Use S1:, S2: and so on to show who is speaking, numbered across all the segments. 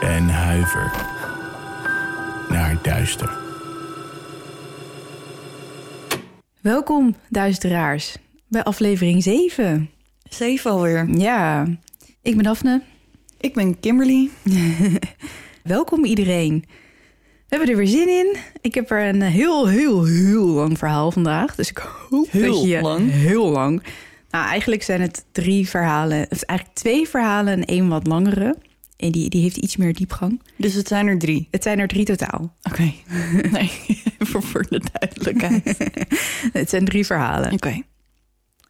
S1: En huiver naar duister.
S2: Welkom, duisteraars, bij aflevering 7.
S3: Zeven alweer.
S2: Ja, ik ben Daphne.
S3: Ik ben Kimberly.
S2: Welkom iedereen. We hebben er weer zin in. Ik heb er een heel, heel, heel lang verhaal vandaag. Dus ik hoop
S3: Heel
S2: dat je...
S3: lang?
S2: Heel lang. Nou, eigenlijk zijn het drie verhalen. Of eigenlijk twee verhalen en één wat langere. En die, die heeft iets meer diepgang.
S3: Dus het zijn er drie.
S2: Het zijn er drie totaal.
S3: Oké. Nee, voor, voor de duidelijkheid.
S2: Het zijn drie verhalen.
S3: Oké.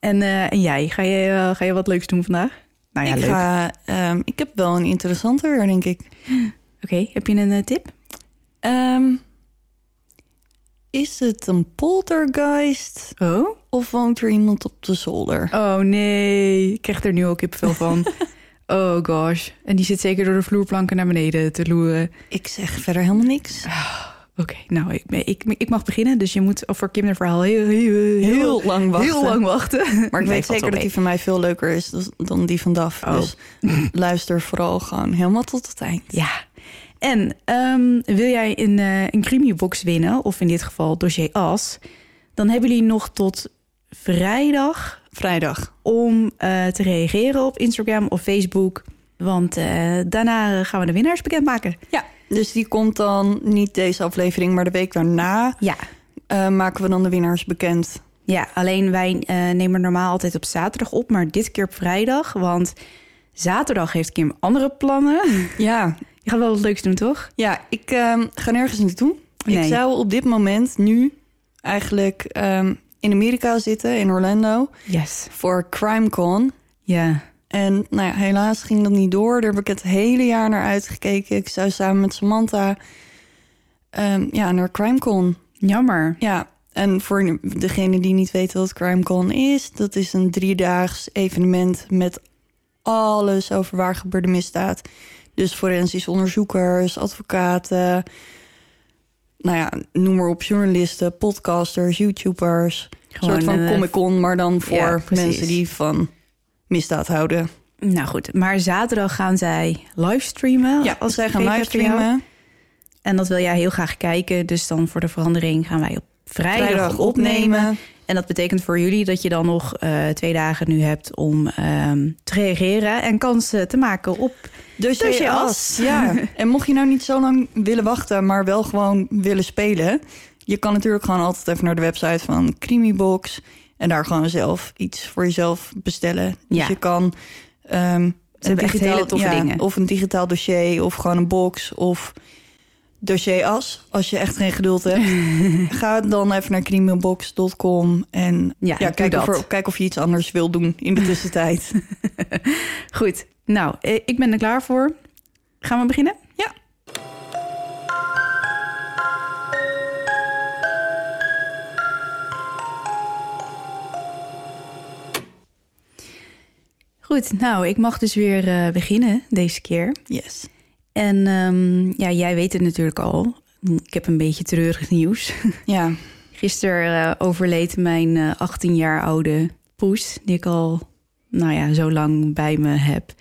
S2: En, eh, en jij, ga je, eh, ga je wat leuks doen vandaag? Nou ja,
S3: ik,
S2: leuk.
S3: ga, ehm, ik heb wel een interessante weer, denk ik.
S2: Oké, heb je een eh, tip?
S3: Ehm, is het een poltergeist
S2: Oh?
S3: of woont er iemand op de zolder?
S2: Oh nee, ik krijg er nu ook kipvel van. Oh gosh. En die zit zeker door de vloerplanken naar beneden te loeren.
S3: Ik zeg verder helemaal niks.
S2: Oké, nou, ik, ik, ik mag beginnen. Dus je moet voor Kim het verhaal heel, heel, heel,
S3: Heel lang wachten.
S2: heel lang wachten.
S3: Maar ik weet zeker dat die van mij veel leuker is dan die van Daf.
S2: Oh.
S3: Dus luister vooral gewoon helemaal tot het eind.
S2: Ja. En ehm, wil jij een, eh een winnen, of in dit geval dossier As... dan hebben jullie nog tot vrijdag
S3: Vrijdag.
S2: om eh, te reageren op Instagram of Facebook. Want eh, daarna gaan we de winnaars bekendmaken.
S3: Ja, dus die komt dan niet deze aflevering, maar de week daarna
S2: Ja,
S3: eh, maken we dan de winnaars bekend.
S2: Ja, alleen wij nemen normaal altijd op zaterdag op, maar dit keer op vrijdag. Want zaterdag heeft Kim andere plannen.
S3: Ja,
S2: Je gaat wel wat leuks doen, toch?
S3: ja ik ehm, ga nergens naartoe.
S2: Nee.
S3: Ik zou op dit moment nu eigenlijk ehm, in Amerika zitten, in Orlando,
S2: Yes.
S3: voor CrimeCon.
S2: Ja.
S3: En nou ja, helaas ging dat niet door. Daar heb ik het hele jaar naar uitgekeken. Ik zou samen met Samantha ehm, ja, naar CrimeCon.
S2: Jammer.
S3: Ja, en voor degene die niet weten wat CrimeCon is... dat is een driedaags evenement met alles over waar gebeurde misdaad. Dus forensisch onderzoekers, advocaten... nou ja, noem maar op, journalisten, podcasters, YouTubers. Een
S2: Gewoon
S3: soort van
S2: een,
S3: Comic-Con, maar dan voor
S2: ja,
S3: mensen die van misdaad houden.
S2: Nou goed, maar zaterdag gaan zij livestreamen.
S3: Ja, als zij gaan livestreamen...
S2: En dat wil jij heel graag kijken. Dus dan voor de verandering gaan wij op vrijdag,
S3: Vrijdag
S2: opnemen.
S3: opnemen.
S2: En dat betekent voor jullie dat je dan nog eh, twee dagen nu hebt om ehm, te reageren en kansen te maken op
S3: as.
S2: as.
S3: Ja. En mocht je nou niet zo lang willen wachten, maar wel gewoon willen spelen, je kan natuurlijk gewoon altijd even naar de website van Creamybox en daar gewoon zelf iets voor jezelf bestellen. Dus
S2: Ja.
S3: je kan ehm,
S2: hebben echt hele toffe
S3: ja,
S2: dingen.
S3: of een digitaal dossier of gewoon een box of dossier as. Als je echt geen geduld hebt, ga dan even naar creamybox.com en
S2: Ja,
S3: kijk, of er- kijk of je iets anders wil doen in de tussentijd.
S2: Goed, nou, eh, ik ben er klaar voor. Gaan we beginnen?
S3: Ja.
S2: Goed, nou, ik mag dus weer eh, beginnen deze keer.
S3: Yes.
S2: En ehm, ja, jij weet het natuurlijk al. Ik heb een beetje treurig nieuws.
S3: Ja,
S2: Gisteren eh, overleed mijn eh, 18 jaar oude poes, die ik al, nou ja, zo lang bij me heb.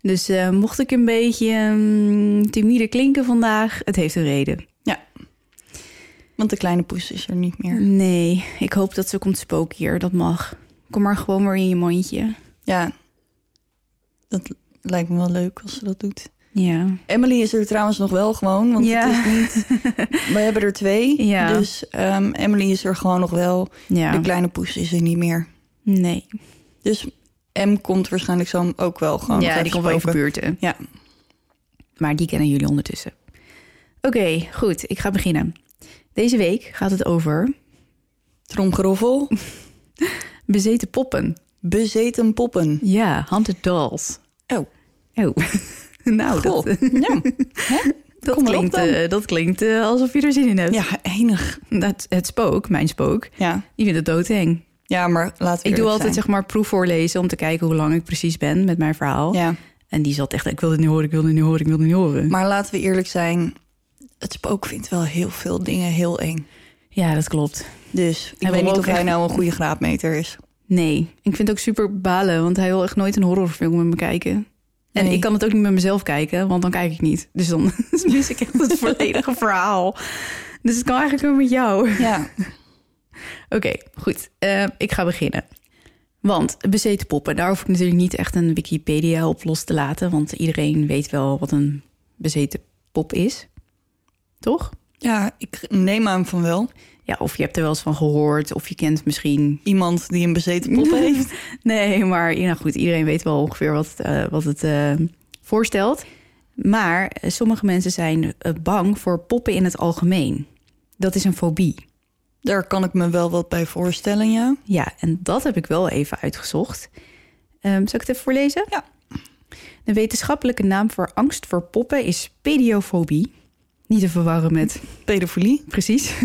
S2: Dus eh, mocht ik een beetje mm, timide klinken vandaag, het heeft een reden.
S3: Want de kleine poes is er niet meer.
S2: Nee, ik hoop dat ze komt spoken hier, dat mag. Kom maar gewoon weer in je mondje.
S3: Ja, dat lijkt me wel leuk als ze dat doet.
S2: Ja,
S3: Emily is er trouwens nog wel gewoon, want
S2: Ja.
S3: het is niet... We hebben er twee,
S2: Ja.
S3: dus ehm, Emily is er gewoon nog wel.
S2: ja.
S3: De kleine poes is er niet meer.
S2: Nee.
S3: Dus M komt waarschijnlijk zo ook wel gewoon
S2: ja, die komt wel even buurten.
S3: Ja.
S2: Maar die kennen jullie ondertussen. Oké, goed. Ik ga beginnen. Deze week gaat het over
S3: Tromgeroffel,
S2: bezeten poppen.
S3: bezeten poppen.
S2: Ja, haunted dolls.
S3: Oh.
S2: Oh. nou, dat,
S3: ja. Hè?
S2: dat,
S3: kom
S2: klinkt,
S3: dan.
S2: eh, dat klinkt eh, alsof je er zin in hebt.
S3: ja, enig.
S2: Dat, het spook, mijn spook,
S3: Ja.
S2: die vindt het doodeng.
S3: ja, maar laten we
S2: Ik doe altijd
S3: zijn.
S2: zeg maar proef voorlezen om te kijken hoe lang ik precies ben met mijn verhaal.
S3: Ja,
S2: En die zat echt, ik wil dit niet horen, ik wil dit niet horen, ik wil dit niet horen.
S3: maar laten we eerlijk zijn. Het spook vindt wel heel veel dingen heel eng.
S2: ja, dat klopt.
S3: Dus ik
S2: Hij
S3: weet niet of hij nou een goede graadmeter is.
S2: Nee, ik vind het ook super balen, want hij wil echt nooit een horrorfilm met me kijken. En
S3: Nee.
S2: ik kan het ook niet met mezelf kijken, want dan kijk ik niet. Dus dan mis ik echt het volledige verhaal. Dus het kan eigenlijk ook met jou.
S3: Ja,
S2: Oké, goed. Eh, ik ga beginnen. Want bezeten poppen, daar hoef ik natuurlijk niet echt een Wikipedia op los te laten. Want iedereen weet wel wat een bezeten pop is. Toch?
S3: ja ik neem aan van wel.
S2: Ja, of je hebt er wel eens van gehoord. Of je kent misschien...
S3: Iemand die een bezeten pop heeft.
S2: Nee, maar ja, goed, iedereen weet wel ongeveer wat, het, eh, wat het eh, voorstelt. Maar eh, sommige mensen zijn bang voor poppen in het algemeen. Dat is een fobie.
S3: Daar kan ik me wel wat bij voorstellen, ja.
S2: Ja, en dat heb ik wel even uitgezocht. Ehm zal ik het even voorlezen?
S3: Ja.
S2: De wetenschappelijke naam voor angst voor poppen is pediofobie. Niet te verwarren met
S3: Pedofilie.
S2: precies.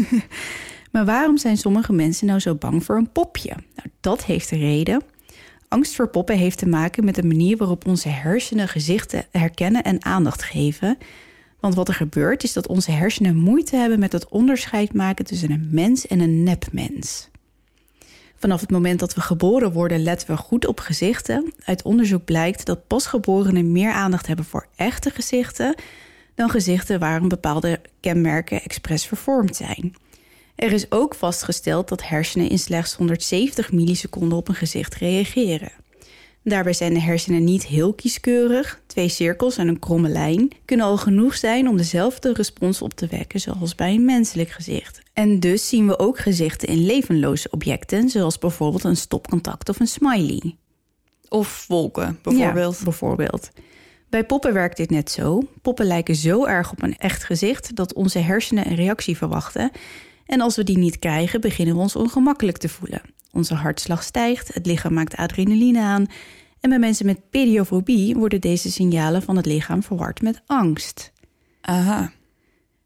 S2: maar waarom zijn sommige mensen nou zo bang voor een popje? Nou, dat heeft een reden. Angst voor poppen heeft te maken met de manier waarop onze hersenen gezichten herkennen en aandacht geven. Want wat er gebeurt is dat onze hersenen moeite hebben met het onderscheid maken tussen een mens en een nepmens. Vanaf het moment dat we geboren worden, letten we goed op gezichten. Uit onderzoek blijkt dat pasgeborenen meer aandacht hebben voor echte gezichten dan gezichten waarin bepaalde kenmerken expres vervormd zijn. Er is ook vastgesteld dat hersenen in slechts 170 milliseconden op een gezicht reageren. Daarbij zijn de hersenen niet heel kieskeurig. Twee cirkels en een kromme lijn kunnen al genoeg zijn om dezelfde respons op te wekken zoals bij een menselijk gezicht. En dus zien we ook gezichten in levenloze objecten, zoals bijvoorbeeld een stopcontact of een smiley.
S3: Of wolken, bijvoorbeeld.
S2: Ja, bijvoorbeeld. Bij poppen werkt dit net zo. Poppen lijken zo erg op een echt gezicht dat onze hersenen een reactie verwachten. En als we die niet krijgen, beginnen we ons ongemakkelijk te voelen. Onze hartslag stijgt, het lichaam maakt adrenaline aan. En bij mensen met pediofobie worden deze signalen van het lichaam verward met angst.
S3: Aha.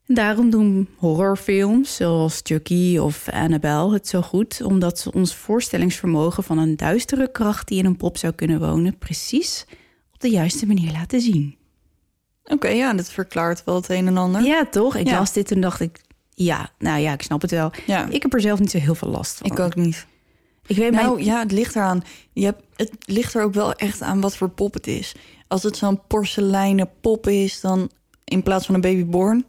S2: Daarom doen horrorfilms zoals Chucky of Annabelle het zo goed, omdat ze ons voorstellingsvermogen van een duistere kracht die in een pop zou kunnen wonen, precies op de juiste manier laten zien.
S3: Oké, ja, dat verklaart wel het een en ander.
S2: Ja, toch? Ik
S3: Ja.
S2: las dit en dacht ik, ja, nou ja, ik snap het wel.
S3: Ja,
S2: Ik heb er zelf niet zo heel veel last van.
S3: ik ook niet.
S2: Ik weet
S3: Nou
S2: mijn-
S3: ja, het ligt eraan. Je hebt, het ligt er ook wel echt aan wat voor pop het is. Als het zo'n porseleinen pop is, dan in plaats van een babyborn.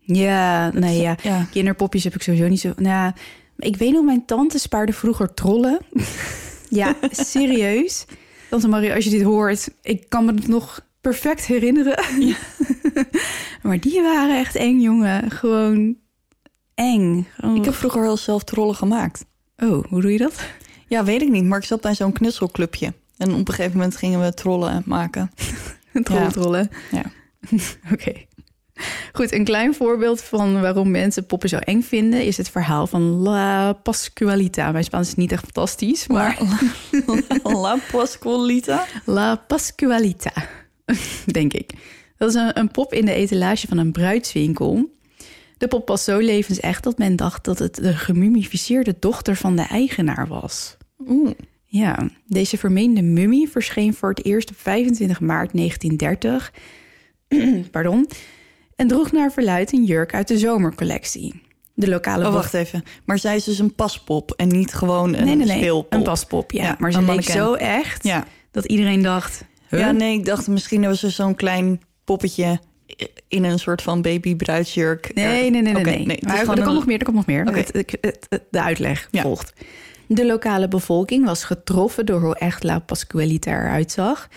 S2: ja, nee, ja.
S3: Ja,
S2: Kinderpopjes heb ik sowieso niet zo. Nou, ja, ik weet nog, mijn tante spaarde vroeger trollen. ja, serieus. Tante Marie, als je dit hoort, ik kan me het nog perfect herinneren. maar die waren echt eng, jongen. Gewoon eng.
S3: Ik heb vroeger wel zelf trollen gemaakt.
S2: Oh, hoe doe je dat?
S3: Ja, weet ik niet, maar ik zat bij zo'n knutselclubje. En op een gegeven moment gingen we trollen maken.
S2: Trollen.
S3: Ja.
S2: Oké. Goed, een klein voorbeeld van waarom mensen poppen zo eng vinden... is het verhaal van La Pascualita. Mijn Spaans is niet echt fantastisch, maar...
S3: La Pascualita.
S2: La Pascualita, denk ik. Dat is een, een pop in de etalage van een bruidswinkel. De pop was zo levensecht dat men dacht dat het de gemummificeerde dochter van de eigenaar was.
S3: Oeh.
S2: Ja, deze vermeende mummie verscheen voor het eerst op 25 maart 1930. Pardon. En droeg naar verluid een jurk uit de zomercollectie. De lokale
S3: Oh, wacht even. Maar zij is dus een paspop en niet gewoon een
S2: Nee, nee, nee.
S3: speelpop.
S2: Een paspop, ja.
S3: Ja,
S2: maar ze leek zo echt
S3: Ja.
S2: dat iedereen dacht... huh?
S3: ja, nee, ik dacht misschien was er zo'n klein poppetje in een soort van babybruidsjurk.
S2: Nee, nee, nee, nee. Nee. Maar er komt
S3: een-
S2: nog meer, er komt nog meer.
S3: Oké.
S2: Het- het- het- het- de uitleg
S3: Ja.
S2: volgt. De lokale bevolking was getroffen door hoe echt La Pascualita eruit zag...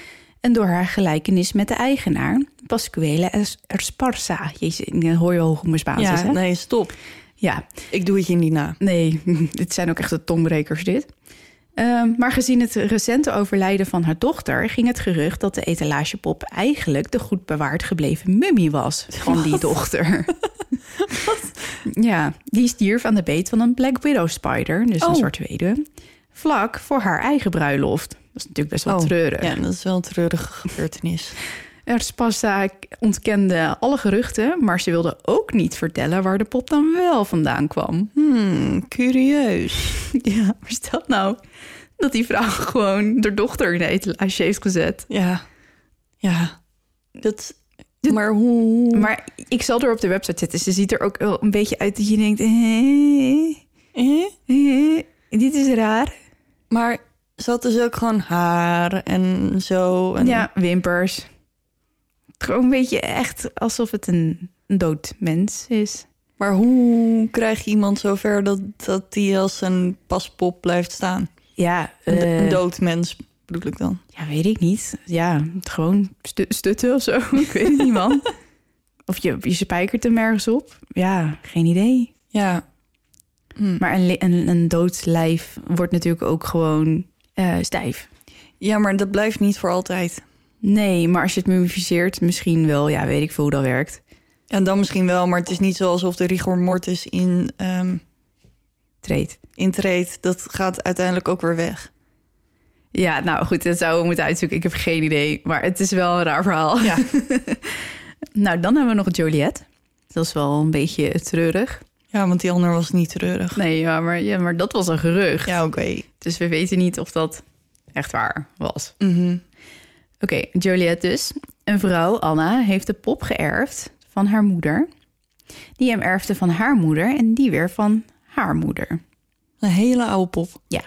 S2: en door haar gelijkenis met de eigenaar, Pascuele Es- Esparza. Jezus, dan hoor je wel hoe mijn Spaans is, hè?
S3: nee, stop.
S2: Ja,
S3: Ik doe het je niet na.
S2: nee, dit zijn ook echt de tongbrekers, dit. Ehm, maar gezien het recente overlijden van haar dochter... ging het gerucht dat de etalagepop eigenlijk... de goed bewaard gebleven mummie was van die dochter. Ja, die stierf aan de beet van een Black Widow spider, dus
S3: Oh.
S2: een zwarte weduwe... vlak voor haar eigen bruiloft. Dat is natuurlijk best wel treurig.
S3: Oh, Ja, dat is wel een treurige gebeurtenis.
S2: Erspasta ontkende alle geruchten, maar ze wilde ook niet vertellen waar de pop dan wel vandaan kwam.
S3: Hmm, curieus.
S2: Ja, maar stel nou dat die vrouw gewoon de dochter in de etalage heeft gezet.
S3: Ja. Ja. Dat... Maar hoe...
S2: Maar ik zal er op de website zetten. Ze ziet er ook wel een beetje uit dat je denkt... eh,
S3: Eh?
S2: eh, dit is raar.
S3: Maar ze had dus ook gewoon haar en zo. En...
S2: Ja, wimpers. Gewoon een beetje echt alsof het een, een dood mens is.
S3: Maar hoe krijg je iemand zover dat, dat die als een paspop blijft staan?
S2: Ja,
S3: Een,
S2: eh,
S3: een dood mens bedoel ik dan.
S2: ja, weet ik niet. Ja, gewoon stu- stutten of zo. ik weet het niet, man. Of je, je spijkert hem ergens op. Ja, geen idee.
S3: Ja. Hm.
S2: Maar een, een, een dood lijf wordt natuurlijk ook gewoon eh, stijf.
S3: Ja, maar dat blijft niet voor altijd.
S2: Nee, maar als je het mumificeert, misschien wel. Ja, weet ik veel hoe dat werkt.
S3: En dan misschien wel, maar het is niet zo alsof de rigor mortis in, ehm
S2: Treedt.
S3: intreedt. Dat gaat uiteindelijk ook weer weg.
S2: Ja, nou goed, dat zouden we moeten uitzoeken. Ik heb geen idee, maar het is wel een raar verhaal.
S3: Ja.
S2: nou, dan hebben we nog Joliet. Dat is wel een beetje treurig.
S3: Ja, want die ander was niet treurig.
S2: Nee, ja, maar, ja, maar dat was een gerucht.
S3: Ja, oké.
S2: Dus we weten niet of dat echt waar was.
S3: Mhm.
S2: Oké, Joliet dus. Een vrouw, Anna, heeft de pop geërfd van haar moeder. Die hem erfde van haar moeder en die weer van haar moeder.
S3: Een hele oude pop.
S2: Ja.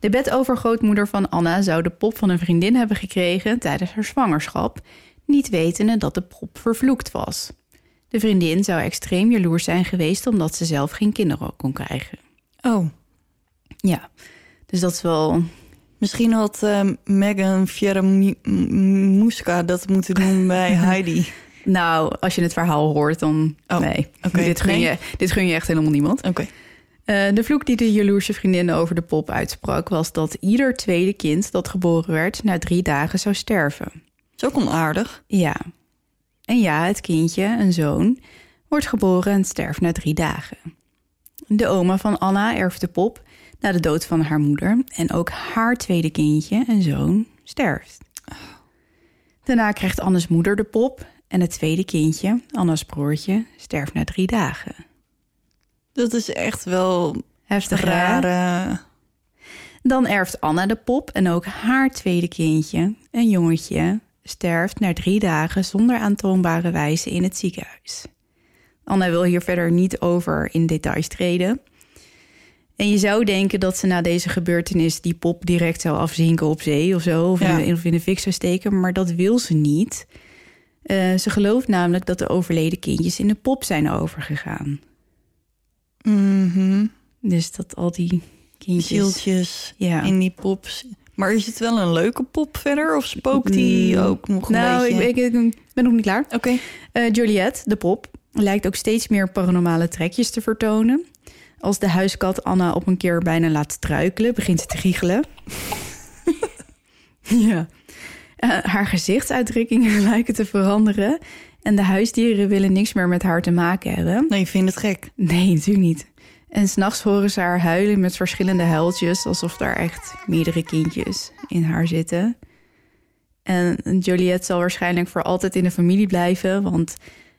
S2: De bedovergrootmoeder van Anna zou de pop van een vriendin hebben gekregen tijdens haar zwangerschap, niet wetende dat de pop vervloekt was. De vriendin zou extreem jaloers zijn geweest omdat ze zelf geen kinderen kon krijgen.
S3: Oh.
S2: Ja, dus dat is wel.
S3: Misschien had ehm, Megan Fieramuska dat moeten doen bij Heidi.
S2: Nou, als je het verhaal hoort, dan.
S3: Oh,
S2: nee,
S3: oké.
S2: dit, gun je, dit gun je echt helemaal niemand.
S3: Oké.
S2: Eh, de vloek die de jaloerse vriendin over de pop uitsprak, was dat ieder tweede kind dat geboren werd na drie dagen zou sterven.
S3: Is ook onaardig.
S2: Ja. En ja, het kindje, een zoon, wordt geboren en sterft na drie dagen. De oma van Anna erft de pop na de dood van haar moeder. En ook haar tweede kindje, een zoon, sterft. Daarna krijgt Annes moeder de pop. En het tweede kindje, Anna's broertje, sterft na drie dagen.
S3: Dat is echt wel
S2: Heftig,
S3: rare...
S2: Dan erft Anna de pop en ook haar tweede kindje, een jongetje, sterft na drie dagen zonder aantoonbare wijze in het ziekenhuis. Anna wil hier verder niet over in details treden. En je zou denken dat ze na deze gebeurtenis die pop direct zou afzinken op zee of zo, of,
S3: Ja.
S2: in, of in de fik zou steken, maar dat wil ze niet. Eh, ze gelooft namelijk dat de overleden kindjes in de pop zijn overgegaan.
S3: Mhm.
S2: Dus dat al die kindjes.
S3: Zieltjes
S2: Ja.
S3: in die pops. Maar is het wel een leuke pop verder? Of spookt die
S2: Mm,
S3: ook nog een
S2: nou,
S3: beetje?
S2: ik, ik, ik ben nog niet klaar.
S3: Oké.
S2: Eh Juliette, de pop, lijkt ook steeds meer paranormale trekjes te vertonen. Als de huiskat Anna op een keer bijna laat struikelen, begint ze te giechelen. ja. Eh, haar gezichtsuitdrukkingen lijken te veranderen. En de huisdieren willen niks meer met haar te maken hebben.
S3: Nee, ik vind het gek.
S2: Nee, natuurlijk niet. En s'nachts horen ze haar huilen met verschillende huiltjes, alsof daar echt meerdere kindjes in haar zitten. En Joliette zal waarschijnlijk voor altijd in de familie blijven, want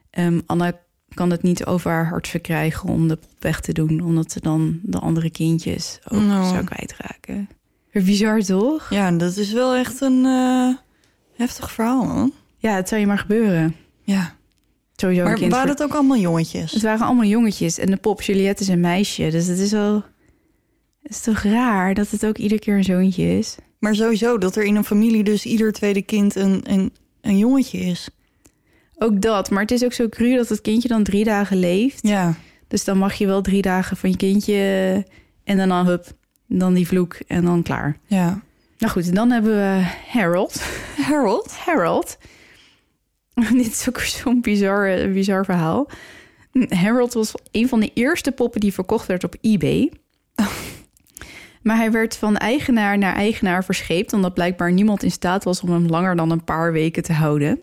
S2: ehm, Anna kan het niet over haar hart verkrijgen om de pop weg te doen, omdat ze dan de andere kindjes ook
S3: Nou.
S2: zou kwijtraken. Bizar toch?
S3: Ja, dat is wel echt een eh, heftig verhaal, man.
S2: Ja, het zou je maar gebeuren.
S3: Ja.
S2: Sowieso
S3: Maar waren
S2: ver-
S3: het ook allemaal jongetjes?
S2: Het waren allemaal jongetjes en de pop Juliette is een meisje. Dus het is wel... Het is toch raar dat het ook iedere keer een zoontje is?
S3: Maar sowieso, dat er in een familie dus ieder tweede kind een, een, een jongetje is.
S2: Ook dat, maar het is ook zo cru dat het kindje dan drie dagen leeft.
S3: Ja.
S2: Dus dan mag je wel drie dagen van je kindje en dan, dan hup, dan die vloek en dan klaar.
S3: Ja.
S2: Nou goed, dan hebben we Harold.
S3: Harold?
S2: Harold. Dit is ook zo'n bizar, bizar verhaal. Harold was een van de eerste poppen die verkocht werd op eBay. Maar hij werd van eigenaar naar eigenaar verscheept... omdat blijkbaar niemand in staat was om hem langer dan een paar weken te houden.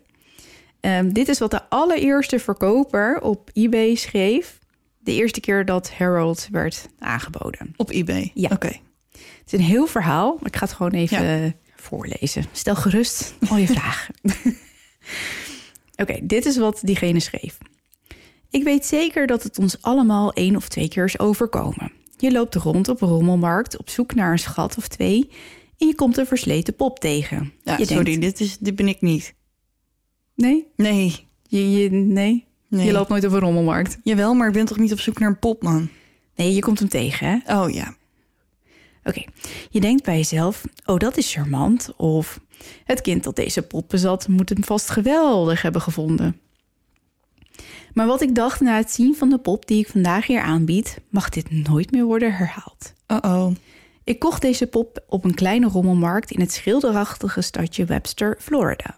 S2: Ehm, dit is wat de allereerste verkoper op eBay schreef... de eerste keer dat Harold werd aangeboden.
S3: Op eBay?
S2: Ja.
S3: Oké.
S2: Het is een heel verhaal. Ik ga het gewoon even
S3: Ja.
S2: voorlezen. Stel gerust al je vragen. Oké, dit is wat diegene schreef. Ik weet zeker dat het ons allemaal één of twee keer is overkomen. Je loopt rond op een rommelmarkt op zoek naar een schat of twee en je komt een versleten pop tegen.
S3: Ja,
S2: je
S3: sorry,
S2: denkt,
S3: dit, is, dit ben ik niet.
S2: Nee,
S3: Nee.
S2: je, je, nee?
S3: nee.
S2: je loopt nooit op een rommelmarkt.
S3: Jawel, maar ik ben toch niet op zoek naar een pop, man?
S2: Nee, je komt hem tegen, hè?
S3: Oh ja.
S2: Oké, je denkt bij jezelf, oh dat is charmant. Of het kind dat deze pop bezat moet hem vast geweldig hebben gevonden. Maar wat ik dacht na het zien van de pop die ik vandaag hier aanbied, mag dit nooit meer worden herhaald.
S3: Uh-oh.
S2: Ik kocht deze pop op een kleine rommelmarkt in het schilderachtige stadje Webster, Florida.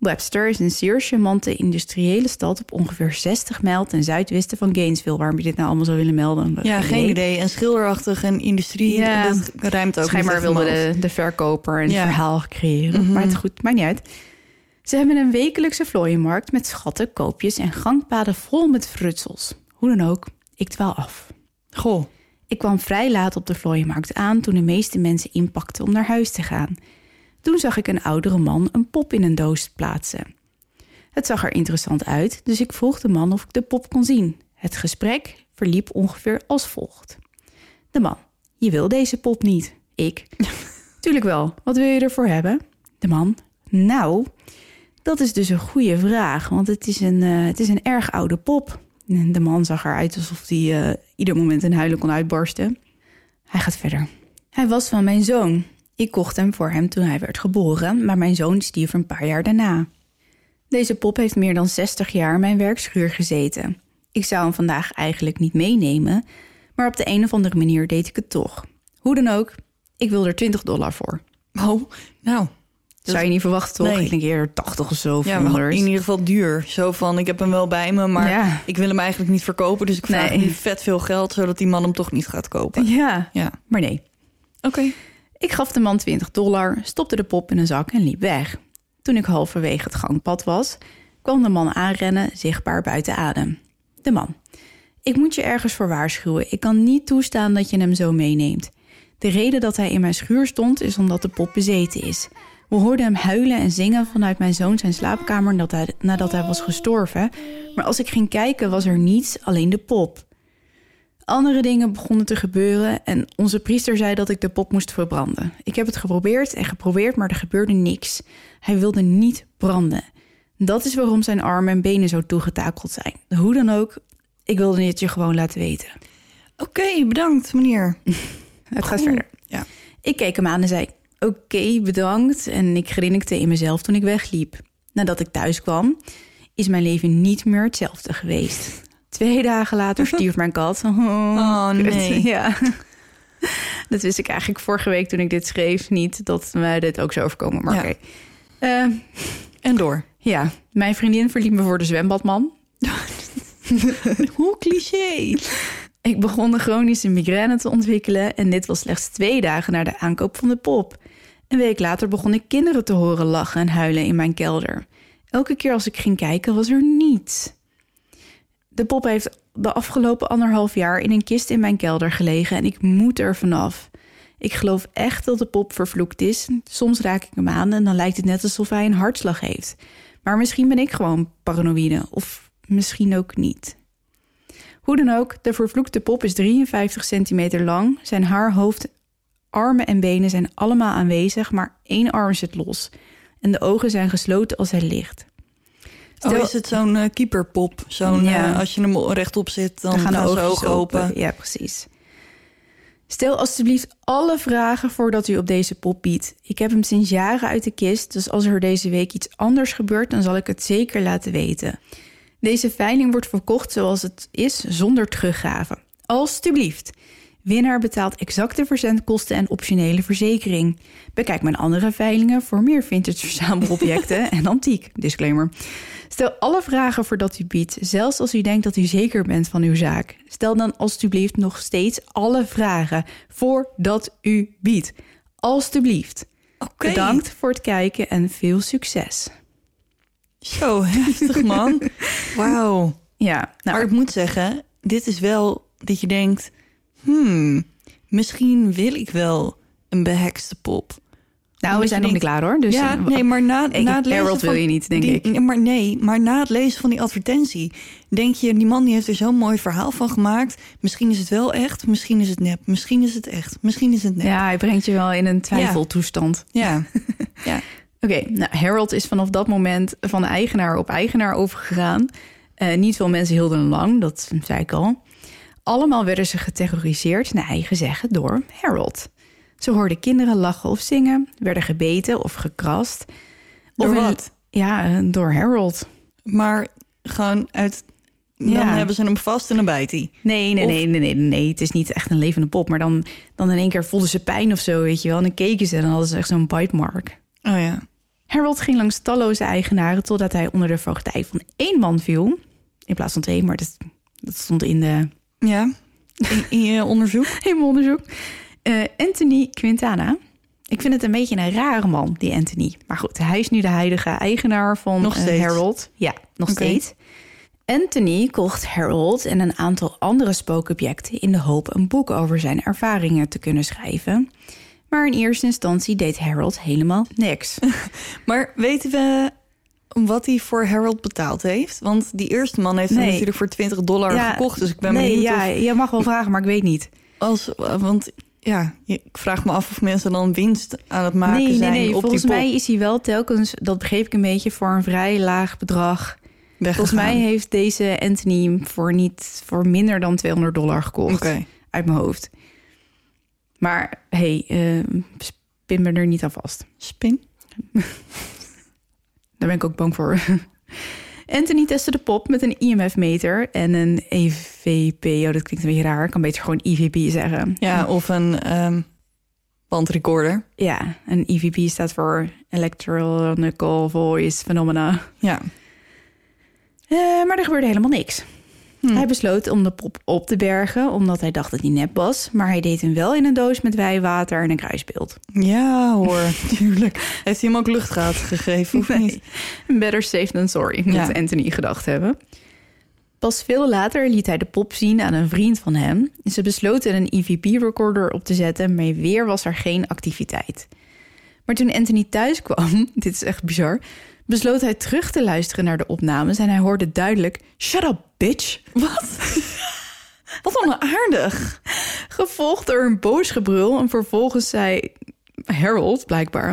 S2: Webster is een zeer charmante industriële stad op ongeveer 60 mijl ten zuidwesten van Gainesville. Waarom je dit nou allemaal zou willen melden?
S3: Ja, geen idee. En schilderachtig en industrie,
S2: Ja.
S3: dat ruimt ook
S2: Schijnbaar wilde de, de verkoper een
S3: Ja.
S2: verhaal creëren.
S3: Mhm.
S2: Maar het goed, maakt niet uit. Ze hebben een wekelijkse vlooienmarkt met schatten, koopjes en gangpaden vol met frutsels. Hoe dan ook, ik dwaal af.
S3: Goh.
S2: Ik kwam vrij laat op de vlooienmarkt aan toen de meeste mensen inpakten om naar huis te gaan. Toen zag ik een oudere man een pop in een doos plaatsen. Het zag er interessant uit, dus ik vroeg de man of ik de pop kon zien. Het gesprek verliep ongeveer als volgt. De man, je wil deze pop niet. Ik, tuurlijk wel, wat wil je ervoor hebben? De man, nou, dat is dus een goede vraag, want het is een, eh, het is een erg oude pop. En De man zag eruit alsof hij eh, ieder moment een huilen kon uitbarsten. Hij gaat verder. Hij was van mijn zoon. Ik kocht hem voor hem toen hij werd geboren, maar mijn zoon stierf een paar jaar daarna. Deze pop heeft meer dan 60 jaar in mijn werkschuur gezeten. Ik zou hem vandaag eigenlijk niet meenemen, maar op de een of andere manier deed ik het toch. Hoe dan ook, ik wil er 20 dollar voor.
S3: Oh, nou.
S2: Dat zou je niet verwachten, toch?
S3: Nee.
S2: Ik denk eerder 80 of zo. Of
S3: Ja, maar
S2: 100.
S3: in ieder geval duur. Zo van, ik heb hem wel bij me, maar
S2: Ja.
S3: ik wil hem eigenlijk niet verkopen. Dus ik vraag
S2: Nee.
S3: nu vet veel geld, zodat die man hem toch niet gaat kopen.
S2: Ja,
S3: Ja.
S2: maar nee.
S3: Oké.
S2: Ik gaf de man 20 dollar, stopte de pop in een zak en liep weg. Toen ik halverwege het gangpad was, kwam de man aanrennen, zichtbaar buiten adem. De man. Ik moet je ergens voor waarschuwen. Ik kan niet toestaan dat je hem zo meeneemt. De reden dat hij in mijn schuur stond is omdat de pop bezeten is. We hoorden hem huilen en zingen vanuit mijn zoon zijn slaapkamer nadat hij, nadat hij was gestorven. Maar als ik ging kijken was er niets, alleen de pop. Andere dingen begonnen te gebeuren en onze priester zei dat ik de pop moest verbranden. Ik heb het geprobeerd en geprobeerd, maar er gebeurde niks. Hij wilde niet branden. Dat is waarom zijn armen en benen zo toegetakeld zijn. Hoe dan ook, ik wilde het je gewoon laten weten.
S3: Oké, bedankt meneer.
S2: Het gaat verder.
S3: Ja.
S2: Ik keek hem aan en zei: Oké, bedankt. En ik grinnikte in mezelf toen ik wegliep. Nadat ik thuis kwam, is mijn leven niet meer hetzelfde geweest. Twee dagen later stierf mijn kat.
S3: Oh, nee.
S2: Ja. Dat wist ik eigenlijk vorige week toen ik dit schreef niet dat mij dit ook zou overkomen. Maar
S3: Ja.
S2: oké. Eh,
S3: En door.
S2: ja, mijn vriendin verliet me voor de zwembadman.
S3: Hoe cliché.
S2: Ik begon een chronische migraine te ontwikkelen en dit was slechts twee dagen na de aankoop van de pop. Een week later begon ik kinderen te horen lachen en huilen in mijn kelder. Elke keer als ik ging kijken was er niets. De pop heeft de afgelopen anderhalf jaar in een kist in mijn kelder gelegen en ik moet er vanaf. Ik geloof echt dat de pop vervloekt is. Soms raak ik hem aan en dan lijkt het net alsof hij een hartslag heeft. Maar misschien ben ik gewoon paranoïde of misschien ook niet. Hoe dan ook, de vervloekte pop is 53 centimeter lang. Zijn haar, hoofd, armen en benen zijn allemaal aanwezig, maar één arm zit los. En de ogen zijn gesloten als hij ligt.
S3: Oh,
S2: Stel-
S3: is het zo'n eh, keeperpop? Zo'n,
S2: Ja.
S3: eh, als je hem rechtop zit, dan,
S2: Dan gaan de ogen
S3: ogen open.
S2: Ja, precies. Stel alstublieft alle vragen voordat u op deze pop biedt. Ik heb hem sinds jaren uit de kist, dus als er deze week iets anders gebeurt, dan zal ik het zeker laten weten. Deze veiling wordt verkocht zoals het is, zonder teruggave. Alstublieft. Winnaar betaalt exacte verzendkosten en optionele verzekering. Bekijk mijn andere veilingen voor meer vintage verzamelobjecten en antiek. Disclaimer. Stel alle vragen voordat u biedt, zelfs als u denkt dat u zeker bent van uw zaak. Stel dan alstublieft nog steeds alle vragen voordat u biedt. Alstublieft. Bedankt voor het kijken en veel succes.
S3: Zo heftig, man. Wauw.
S2: Ja, nou,
S3: Maar ik moet zeggen, dit is wel dat je denkt... Hmm, misschien wil ik wel een behekste pop.
S2: Nou, we zijn nog niet klaar hoor. Dus
S3: ja,
S2: eh,
S3: nee, maar na,
S2: ik-
S3: na het lezen
S2: Harold wil je niet, denk
S3: die-
S2: ik.
S3: Maar nee, maar na het lezen van die advertentie... denk je, die man die heeft er zo'n mooi verhaal van gemaakt. Misschien is het wel echt, misschien is het nep. Misschien is het echt, misschien is het nep.
S2: ja, hij brengt je wel in een twijfeltoestand.
S3: Ja.
S2: Oké, nou, Harold is vanaf dat moment van eigenaar op eigenaar overgegaan. Eh, niet veel mensen hielden hem lang, dat zei ik al. Allemaal werden ze geterroriseerd, naar eigen zeggen, door Harold. Ze hoorden kinderen lachen of zingen, werden gebeten of gekrast.
S3: Door
S2: Of
S3: wat?
S2: Ja, door Harold.
S3: Maar gewoon uit... Dan
S2: Ja.
S3: hebben ze hem vast en dan bijt hij.
S2: Nee, nee,
S3: Of-
S2: nee, nee, nee, nee. Het is niet echt een levende pop. Maar dan, dan in één keer voelden ze pijn of zo, weet je wel. En dan keken ze en dan hadden ze echt zo'n bite mark.
S3: Oh ja.
S2: Harold ging langs talloze eigenaren totdat hij onder de voogdij van één man viel. In plaats van twee, maar dat, dat stond in, de,
S3: Ja, in, in je onderzoek.
S2: in mijn onderzoek. Eh, Anthony Quintana. Ik vind het een beetje een rare man, die Anthony. Maar goed, hij is nu de huidige eigenaar van
S3: Nog
S2: eh? Harold. Ja, nog steeds. Anthony kocht Harold en een aantal andere spookobjecten in de hoop een boek over zijn ervaringen te kunnen schrijven. Maar in eerste instantie deed Harold helemaal niks.
S3: Maar weten we wat hij voor Harold betaald heeft? Want die eerste man heeft hem
S2: Nee.
S3: natuurlijk voor 20 dollar
S2: Ja,
S3: gekocht. Dus ik ben
S2: nee,
S3: benieuwd
S2: ja,
S3: of...
S2: je mag wel vragen, maar ik weet niet.
S3: Als, want ja, ik vraag me af of mensen dan winst aan het maken
S2: nee, nee,
S3: zijn
S2: nee.
S3: op
S2: Volgens
S3: die
S2: mij is hij wel telkens, dat begreep ik een beetje, voor een vrij laag bedrag.
S3: weggegaan.
S2: Volgens mij heeft deze Anthony voor niet voor minder dan 200 dollar gekocht.
S3: Oké.
S2: Uit mijn hoofd. Maar hey, eh, spin me er niet aan vast.
S3: Spin?
S2: Daar ben ik ook bang voor. Anthony testte de pop met een IMF-meter en een EVP. Oh, dat klinkt een beetje raar. Ik kan beter gewoon EVP zeggen.
S3: Ja, of een ehm bandrecorder.
S2: Ja, een EVP staat voor Electronical Voice Phenomena.
S3: Ja.
S2: Eh, maar er gebeurde helemaal niks.
S3: Hm.
S2: Hij besloot om de pop op te bergen, omdat hij dacht dat hij nep was. Maar hij deed hem wel in een doos met wijwater en een kruisbeeld.
S3: Ja hoor, tuurlijk. Heeft hij hem ook luchtgaat gegeven of niet?
S2: Better safe than sorry, moet
S3: Ja.
S2: Anthony gedacht hebben. Pas veel later liet hij de pop zien aan een vriend van hem. Ze besloten een EVP-recorder op te zetten, maar weer was er geen activiteit. Maar toen Anthony thuis kwam, dit is echt bizar, besloot hij terug te luisteren naar de opnames en hij hoorde duidelijk: Shut up, bitch!
S3: Wat? Wat onaardig.
S2: Gevolgd door een boos gebrul en vervolgens zei Harold blijkbaar: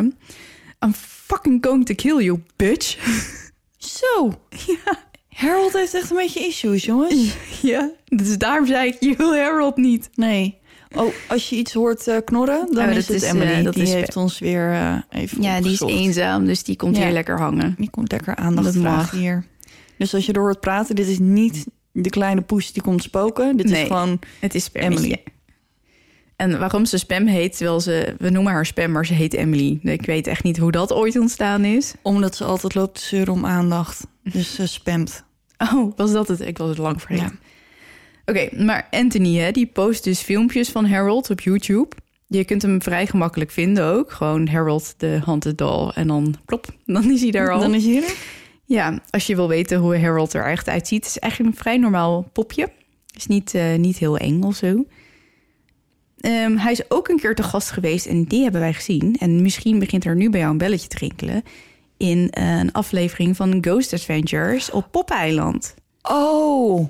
S2: I'm fucking going to kill you, bitch!
S3: Zo. Ja. Harold heeft echt een beetje issues, jongens.
S2: Ja, dus daarom zei ik, je wil Harold niet.
S3: Nee. Oh, als je iets hoort eh, knorren, dan
S2: Oh,
S3: is het
S2: is,
S3: Emily.
S2: eh, dat
S3: die
S2: is-
S3: heeft ons weer eh, even
S2: Ja, die is eenzaam, dus die komt
S3: Ja.
S2: hier lekker hangen.
S3: Die komt lekker aandacht vragen
S2: mag.
S3: hier. Dus als je er hoort praten, dit is niet de kleine poes die komt spoken. Dit
S2: Nee.
S3: is gewoon...
S2: Het is spam.
S3: Emily.
S2: En waarom ze spam heet, terwijl ze, we noemen haar spam, maar ze heet Emily. Ik weet echt niet hoe dat ooit ontstaan is.
S3: Omdat ze altijd loopt te zeuren om aandacht. Dus ze spamt.
S2: Oh, was dat het? Ik was het lang vergeten.
S3: Ja.
S2: Oké, maar Anthony, hè, die post dus filmpjes van Harold op YouTube. Je kunt hem vrij gemakkelijk vinden ook. Gewoon Harold de Haunted Doll. En dan plop, dan is hij daar al.
S3: Dan is hij er.
S2: Ja, als je wil weten hoe Harold er echt uitziet. Het is eigenlijk een vrij normaal popje. Is niet, eh, niet heel eng of zo. Ehm, hij is ook een keer te gast geweest en die hebben wij gezien. En misschien begint er nu bij jou een belletje te rinkelen. In een aflevering van Ghost Adventures op Popeiland.
S3: Oh,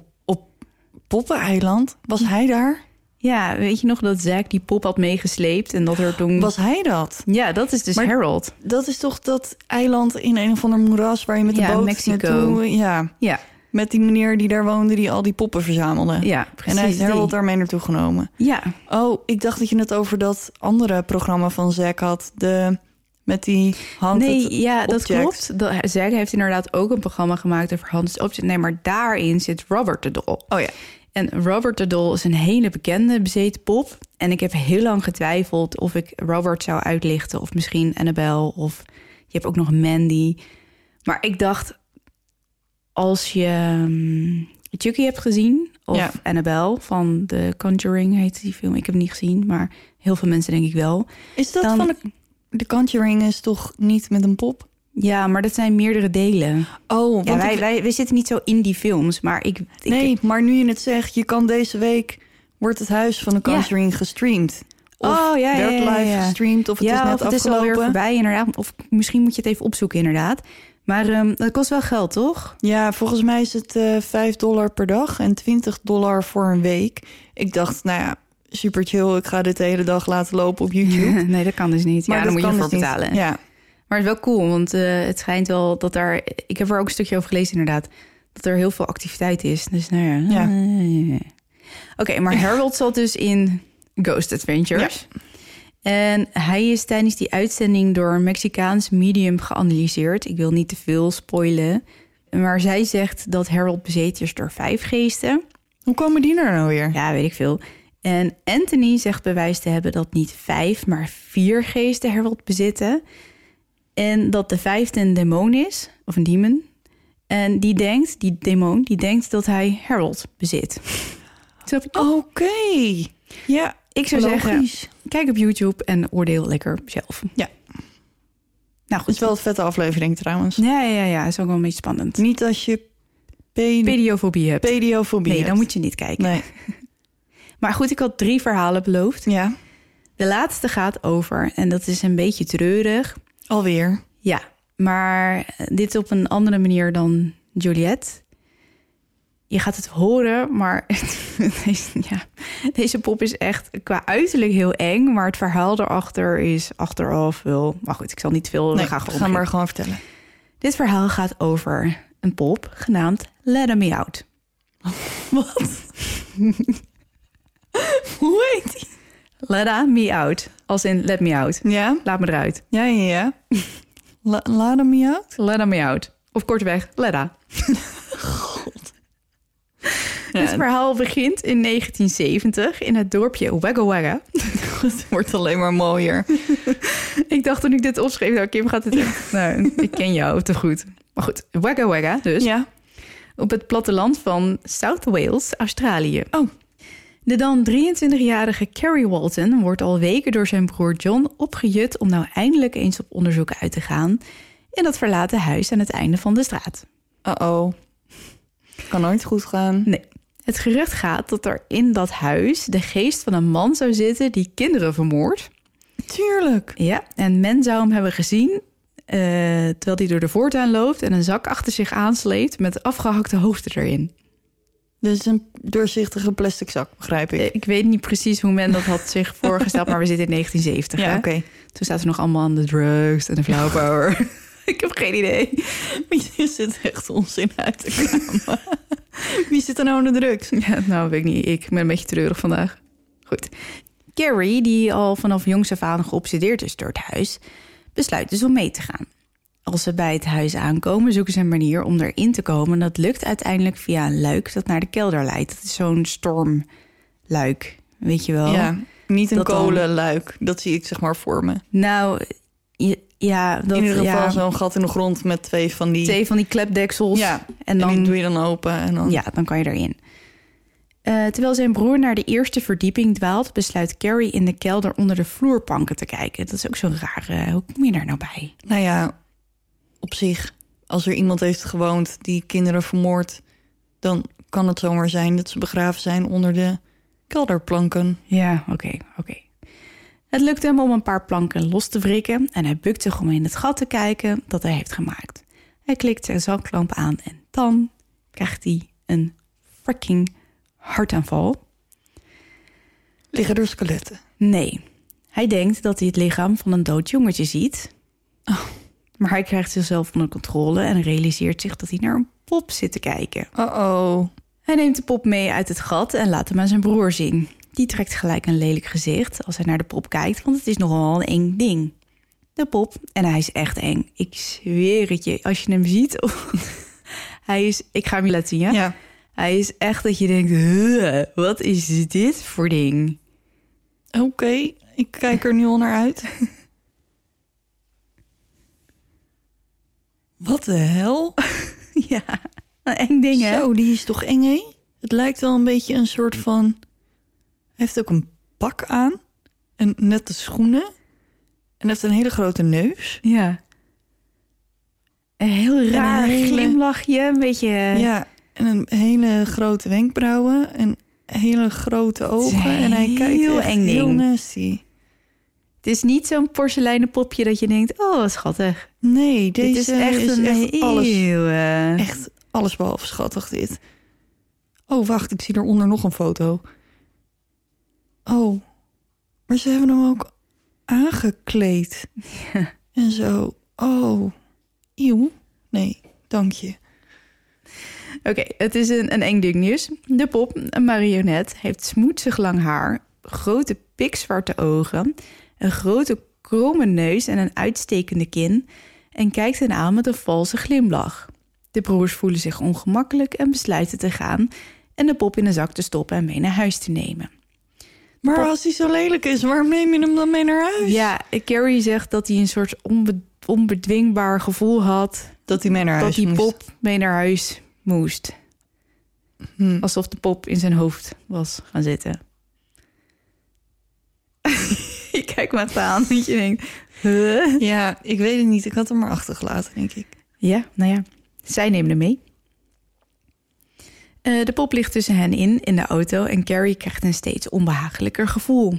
S3: Poppeneiland. Was hij daar?
S2: Ja, weet je nog dat Zack die pop had meegesleept en dat er toen...
S3: Was hij dat?
S2: Ja, dat is dus
S3: Maar-
S2: Harold.
S3: Dat is toch dat eiland in een of ander moeras... waar je met de
S2: Ja,
S3: boot
S2: Mexico.
S3: naartoe... Ja,
S2: Ja,
S3: met die meneer die daar woonde... die al die poppen verzamelde.
S2: ja
S3: en
S2: precies.
S3: hij heeft
S2: die.
S3: Harold daarmee naartoe genomen.
S2: Ja,
S3: Oh, ik dacht dat je het over dat andere programma van Zack had. De, met die hand.
S2: Nee, ja, dat klopt. Dat, Zack heeft inderdaad ook een programma gemaakt over Object. Nee, maar daarin zit Robert de Doll.
S3: Oh ja.
S2: En Robert de Doll is een hele bekende bezeten pop. En ik heb heel lang getwijfeld of ik Robert zou uitlichten... of misschien Annabelle of je hebt ook nog Mandy. Maar ik dacht, als je um, Chucky hebt gezien... of
S3: Ja.
S2: Annabelle van The Conjuring heet die film. Ik heb hem niet gezien, maar heel veel mensen denk ik wel.
S3: Is dat
S2: Dan-
S3: van de, de Conjuring is toch niet met een pop?
S2: Ja, maar dat zijn meerdere delen.
S3: Oh, want
S2: Ja, wij,
S3: ik-
S2: wij, wij zitten niet zo in die films, maar ik... ik
S3: nee, maar nu je het zegt, je kan deze week wordt het huis van de
S2: Ja.
S3: Conjuring gestreamd. Of
S2: Oh, ja, ja,
S3: werd
S2: ja, ja,
S3: live
S2: ja.
S3: gestreamd of het
S2: ja,
S3: is net
S2: of het is alweer voorbij inderdaad. Of misschien moet je het even opzoeken inderdaad. Maar ehm, dat kost wel geld, toch?
S3: Ja, volgens mij is het eh 5 dollar per dag en 20 dollar voor een week. Ik dacht, nou ja, super chill. Ik ga dit de hele dag laten lopen op YouTube.
S2: nee, dat kan dus niet. ja,
S3: dat
S2: dan moet je
S3: dus niet.
S2: betalen.
S3: Ja,
S2: Maar het is wel cool, want eh, het schijnt wel dat daar... Ik heb er ook een stukje over gelezen inderdaad. Dat er heel veel activiteit is. Dus nou ja.
S3: Ja.
S2: eh, Oké, maar Harold zat dus in Ghost Adventures. En hij is tijdens die uitzending door een Mexicaans medium geanalyseerd. Ik wil niet te veel spoilen. Maar zij zegt dat Harold bezeten is door vijf geesten.
S3: hoe komen die er nou weer?
S2: Ja, weet ik veel. En Anthony zegt bewijs te hebben dat niet vijf, maar vier geesten Harold bezitten. En dat de vijfde een demon is, of een demon. En die denkt, die demon, die denkt dat hij Harold bezit.
S3: Oké. Ja,
S2: ik zou zeggen, kijk op YouTube en oordeel lekker zelf.
S3: Ja.
S2: Nou
S3: Het is wel een vette aflevering trouwens.
S2: Ja, ja, ja, is ook wel een beetje spannend.
S3: Niet als je pe-
S2: Pediofobie hebt.
S3: pediofobie
S2: Nee,
S3: hebt.
S2: dan moet je niet kijken.
S3: Nee.
S2: Maar goed, ik had drie verhalen beloofd.
S3: Ja,
S2: De laatste gaat over, en dat is een beetje treurig.
S3: Alweer.
S2: Ja, maar dit op een andere manier dan Juliette. Je gaat het horen, maar deze, ja, deze pop is echt qua uiterlijk heel eng. Maar het verhaal erachter is achteraf wel... Maar goed, ik zal niet veel
S3: Nee,
S2: gaan
S3: ga maar gewoon vertellen.
S2: Dit verhaal gaat over een pop genaamd Let Me Out.
S3: Wat? Hoe heet die?
S2: Let Me Out, als in Let Me Out.
S3: Ja,
S2: Laat me eruit.
S3: ja, ja. ja. La laat je uit?
S2: Let Me Out. Of kortweg, Letta. Dit verhaal begint in 1970 in het dorpje Wagga Wagga.
S3: Het wordt alleen maar mooier.
S2: Ik dacht toen ik dit opschreef, nou Kim gaat het echt... Nou, ik ken jou te goed. Maar goed, Wagga Wagga dus.
S3: Ja.
S2: Op het platteland van South Wales, Australië.
S3: Oh.
S2: De dan 23-jarige Carrie Walton wordt al weken door zijn broer John opgejut... om nou eindelijk eens op onderzoek uit te gaan... in dat verlaten huis aan het einde van de straat.
S3: Uh-oh. Kan nooit goed gaan.
S2: Nee. Het gerucht gaat dat er in dat huis de geest van een man zou zitten die kinderen vermoordt.
S3: Tuurlijk.
S2: Ja, en men zou hem hebben gezien eh, terwijl hij door de voortuin loopt en een zak achter zich aansleept met afgehakte hoofden erin.
S3: Dus een doorzichtige plastic zak, begrijp ik.
S2: Eh, Ik weet niet precies hoe men dat had zich voorgesteld, maar we zitten in 1970.
S3: ja,
S2: hè?
S3: oké.
S2: Toen zaten ze nog allemaal aan de drugs en de flower power. Ik heb geen idee.
S3: Je zit echt onzin uit te kramen. Wie zit er nou aan de drugs?
S2: Ja, nou, weet ik niet. Ik ben een beetje treurig vandaag. Goed. Carrie, die al vanaf jongs af aan geobsedeerd is door het huis, besluit dus om mee te gaan. Als ze bij het huis aankomen, zoeken ze een manier om erin te komen. En dat lukt uiteindelijk via een luik dat naar de kelder leidt. Dat is zo'n stormluik, weet je wel?
S3: Ja, niet een
S2: Dat dan-
S3: kolenluik. Dat zie ik zeg maar voor me.
S2: Nou, je- ja, dat,
S3: In ieder geval
S2: ja,
S3: zo'n gat in de grond met twee van die...
S2: twee van die klepdeksels.
S3: Ja,
S2: en dan
S3: doe je dan open en dan...
S2: Ja, dan kan je erin. Eh, terwijl zijn broer naar de eerste verdieping dwaalt, besluit Carrie in de kelder onder de vloerpanken te kijken. Dat is ook zo raar. hoe kom je daar nou bij?
S3: Nou ja, op zich, als er iemand heeft gewoond die kinderen vermoordt... dan kan het zomaar zijn dat ze begraven zijn onder de kelderplanken.
S2: Ja, oké, oké. Het lukt hem om een paar planken los te wrikken en hij bukt zich om in het gat te kijken dat hij heeft gemaakt. Hij klikt zijn zaklamp aan en dan krijgt hij een fucking hartaanval.
S3: Liggen er skeletten?
S2: Nee, hij denkt dat hij het lichaam van een dood jongetje ziet. Maar hij krijgt zichzelf onder controle en realiseert zich dat hij naar een pop zit te kijken.
S3: Uh-oh.
S2: Hij neemt de pop mee uit het gat en laat hem aan zijn broer zien. Die trekt gelijk een lelijk gezicht als hij naar de pop kijkt, want het is nogal een eng ding. De pop, en hij is echt eng. Ik zweer het je, als je hem ziet. hij is, ik ga hem je laten zien, ja?
S3: Ja.
S2: Hij is echt dat je denkt, "Huh, wat is dit voor ding?
S3: Oké, ik kijk er nu al naar uit. Wat de hel?
S2: Ja, een eng ding, hè?
S3: Zo, die is toch eng, hè? Het lijkt wel een beetje een soort van... Hij heeft ook een pak aan. En nette schoenen. En heeft een hele grote neus.
S2: Ja. Een heel raar
S3: hele-
S2: glimlachje, een beetje...
S3: Ja, en een hele grote wenkbrauwen. En hele grote ogen. En hij kijkt
S2: heel eng
S3: heel nasty.
S2: Is niet zo'n porseleinen popje dat je denkt, oh, wat schattig.
S3: Nee, deze
S2: Dit is echt
S3: is
S2: een
S3: echt alles,
S2: eh,
S3: echt alles behalve schattig dit. Oh, wacht, ik zie eronder nog een foto. Oh, maar ze hebben hem ook aangekleed. En zo. Oh, eeuw. Nee, dank je.
S2: Oké, het is een, een eng ding nieuws. De pop, een marionet, heeft smoetsig lang haar, grote pikzwarte ogen, een grote kromme neus en een uitstekende kin en kijkt hen aan met een valse glimlach. De broers voelen zich ongemakkelijk en besluiten te gaan en de pop in een zak te stoppen en mee naar huis te nemen.
S3: Maar
S2: Pop-
S3: als hij zo lelijk is, waarom neem je hem dan mee naar huis?
S2: Ja, Carrie zegt dat hij een soort onbe- onbedwingbaar gevoel had
S3: Dat hij mee naar
S2: dat
S3: huis
S2: die
S3: moest.
S2: pop mee naar huis moest.
S3: Hm.
S2: Alsof de pop in zijn hoofd was gaan zitten. je kijkt me echt aan dat je denkt... huh?
S3: Ja, ik weet het niet. Ik had hem maar achtergelaten, denk ik.
S2: Ja, nou ja, zij nemen hem mee. Eh, de pop ligt tussen hen in, in de auto... en Carrie krijgt een steeds onbehagelijker gevoel.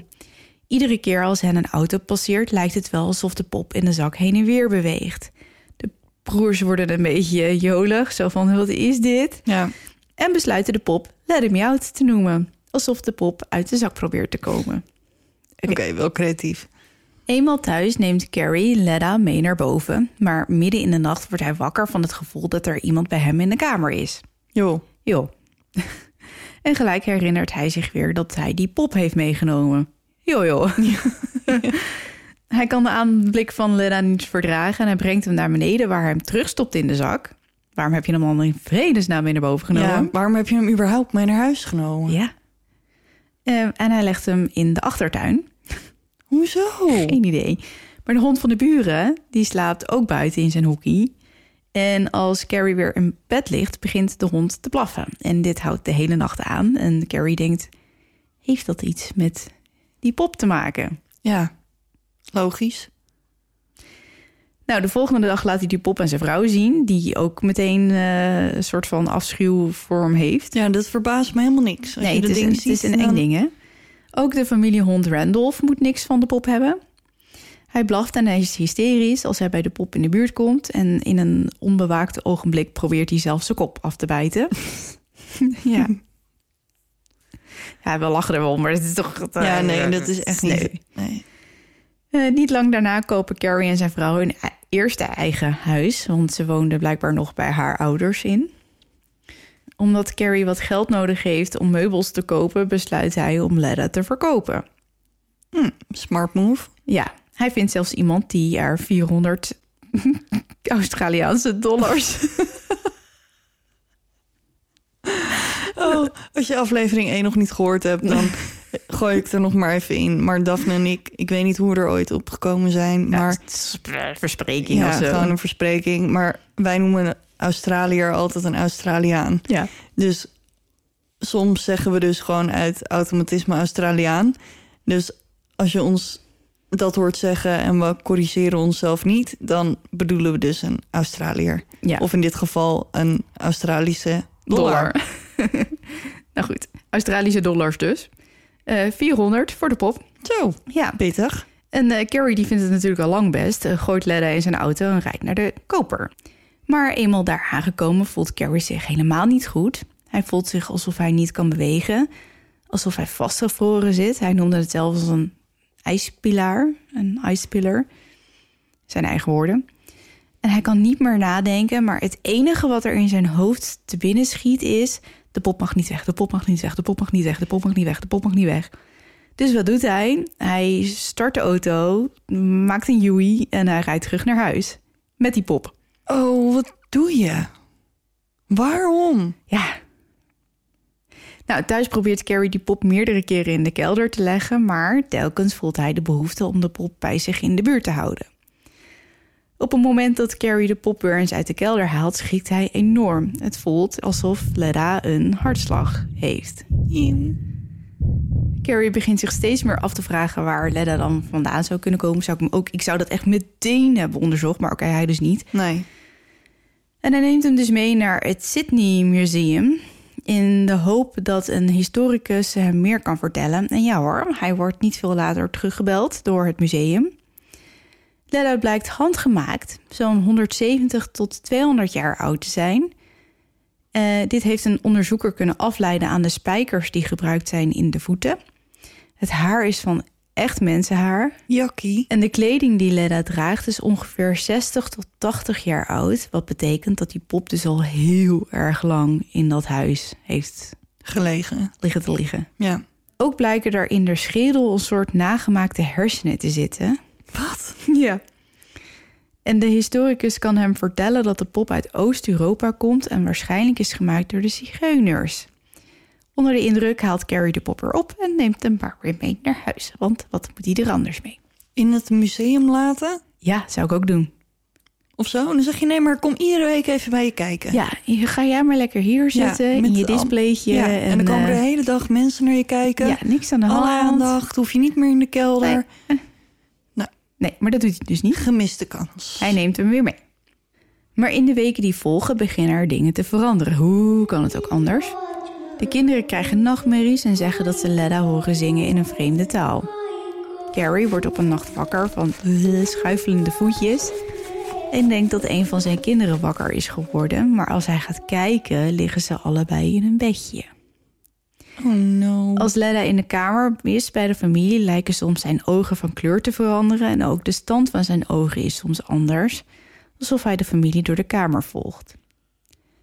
S2: Iedere keer als hen een auto passeert... lijkt het wel alsof de pop in de zak heen en weer beweegt. De broers worden een beetje jolig, zo van, wat is dit?
S3: Ja.
S2: en besluiten de pop Let Me Out te noemen. Alsof de pop uit de zak probeert te komen.
S3: Oké, wel creatief.
S2: Eenmaal thuis neemt Carrie Leda mee naar boven... maar midden in de nacht wordt hij wakker van het gevoel... dat er iemand bij hem in de kamer is.
S3: Jo.
S2: Jo. en gelijk herinnert hij zich weer dat hij die pop heeft meegenomen. Jo, joh. hij kan de aanblik van Leda niet verdragen... en hij brengt hem naar beneden waar hij hem terugstopt in de zak. Waarom heb je hem dan in vredesnaam mee naar boven genomen?
S3: Ja, waarom heb je hem überhaupt mee naar huis genomen?
S2: Ja. Eh, en hij legt hem in de achtertuin.
S3: Hoezo?
S2: Geen idee. Maar de hond van de buren, die slaapt ook buiten in zijn hockey. En als Carrie weer in bed ligt, begint de hond te blaffen. En dit houdt de hele nacht aan. En Carrie denkt, heeft dat iets met die pop te maken?
S3: Ja, logisch.
S2: Nou, de volgende dag laat hij die pop aan zijn vrouw zien... die ook meteen eh, een soort van afschuw voor hem heeft.
S3: Ja, dat verbaast me helemaal niks. Als
S2: Nee,
S3: je
S2: het is, een, het is een eng ding, hè? Ook de familiehond Randolph moet niks van de pop hebben. Hij blaft en hij is hysterisch als hij bij de pop in de buurt komt. En in een onbewaakte ogenblik probeert hij zelf zijn kop af te bijten. ja. Ja, we lachen er wel om, maar het is toch...
S3: Ja, nee, dat is echt niet... Nee.
S2: Eh, niet lang daarna kopen Carrie en zijn vrouw hun e- eerste eigen huis, want ze woonden blijkbaar nog bij haar ouders in. Omdat Carrie wat geld nodig heeft om meubels te kopen, besluit hij om Leda te verkopen.
S3: Hm, smart move.
S2: Ja, hij vindt zelfs iemand die er 400 Australiaanse dollars.
S3: Oh, als je aflevering 1 nog niet gehoord hebt, dan gooi ik er nog maar even in. Maar Daphne en ik, ik weet niet hoe we er ooit op gekomen zijn. Maar
S2: verspreking
S3: ja,
S2: of zo.
S3: gewoon een verspreking. Maar wij noemen een Australiër altijd een Australiaan.
S2: Ja.
S3: Dus soms zeggen we dus gewoon uit automatisme Australiaan. Dus als je ons dat hoort zeggen en we corrigeren onszelf niet, dan bedoelen we dus een Australiër.
S2: Ja.
S3: Of in dit geval een Australische dollar.
S2: nou goed, Australische dollars dus. Eh 400 voor de pop.
S3: Zo,
S2: Ja.
S3: pittig.
S2: En eh, Carrie die vindt het natuurlijk al lang best. eh, gooit Leda in zijn auto en rijdt naar de koper. Maar eenmaal daar aangekomen voelt Carrie zich helemaal niet goed. Hij voelt zich alsof hij niet kan bewegen. Alsof hij vastgevroren zit. Hij noemde het zelfs als een ijspilaar. Een ijspiller. Zijn eigen woorden. En hij kan niet meer nadenken. Maar het enige wat er in zijn hoofd te binnen schiet is... de pop mag niet weg, de pop mag niet weg, de pop mag niet weg, de pop mag niet weg, de pop mag niet weg. Dus wat doet hij? Hij start de auto, maakt een Yui en hij rijdt terug naar huis. Met die pop.
S3: Oh, wat doe je? Waarom?
S2: Ja. Nou, thuis probeert Carrie die pop meerdere keren in de kelder te leggen, maar telkens voelt hij de behoefte om de pop bij zich in de buurt te houden. Op het moment dat Carrie de pop weer eens uit de kelder haalt, schrikt hij enorm. Het voelt alsof Leda een hartslag heeft. Carrie begint zich steeds meer af te vragen waar Leda dan vandaan zou kunnen komen. Zou ik, hem ook, ik zou dat echt meteen hebben onderzocht, maar oké, hij dus niet.
S3: Nee.
S2: En hij neemt hem dus mee naar het Sydney Museum. In de hoop dat een historicus hem meer kan vertellen. En ja hoor, hij wordt niet veel later teruggebeld door het museum. Ledda blijkt handgemaakt, zo'n 170 tot 200 jaar oud te zijn. Uh, dit heeft een onderzoeker kunnen afleiden aan de spijkers die gebruikt zijn in de voeten. Het haar is van echt mensenhaar.
S3: Jakkie.
S2: En de kleding die Ledda draagt is ongeveer 60 tot 80 jaar oud. Wat betekent dat die pop dus al heel erg lang in dat huis heeft
S3: gelegen.
S2: Liggen te liggen.
S3: Ja.
S2: Ook blijken er in de schedel een soort nagemaakte hersenen te zitten.
S3: Wat?
S2: Ja. En de historicus kan hem vertellen dat de pop uit Oost-Europa komt en waarschijnlijk is gemaakt door de zigeuners. Onder de indruk haalt Carrie de pop erop en neemt hem maar weer mee naar huis. Want wat moet hij er anders mee?
S3: In het museum laten?
S2: Ja, zou ik ook doen.
S3: Of zo? En dan zeg je, nee, maar kom iedere week even bij je kijken.
S2: Ja, ga jij maar lekker hier zitten in je displaytje.
S3: Ja, en, en, dan komen er de hele dag mensen naar je kijken.
S2: Ja, niks aan de hand.
S3: Alle aandacht, hoef je niet meer in de kelder.
S2: Nee. Nee, maar dat doet hij dus niet.
S3: Gemiste kans.
S2: Hij neemt hem weer mee. Maar in de weken die volgen beginnen er dingen te veranderen. Hoe kan het ook anders? De kinderen krijgen nachtmerries en zeggen dat ze Ledda horen zingen in een vreemde taal. Carrie wordt op een nacht wakker van schuifelende voetjes en denkt dat een van zijn kinderen wakker is geworden, maar als hij gaat kijken liggen ze allebei in een bedje.
S3: Oh no.
S2: Als Ledda in de kamer is bij de familie lijken soms zijn ogen van kleur te veranderen en ook de stand van zijn ogen is soms anders, alsof hij de familie door de kamer volgt.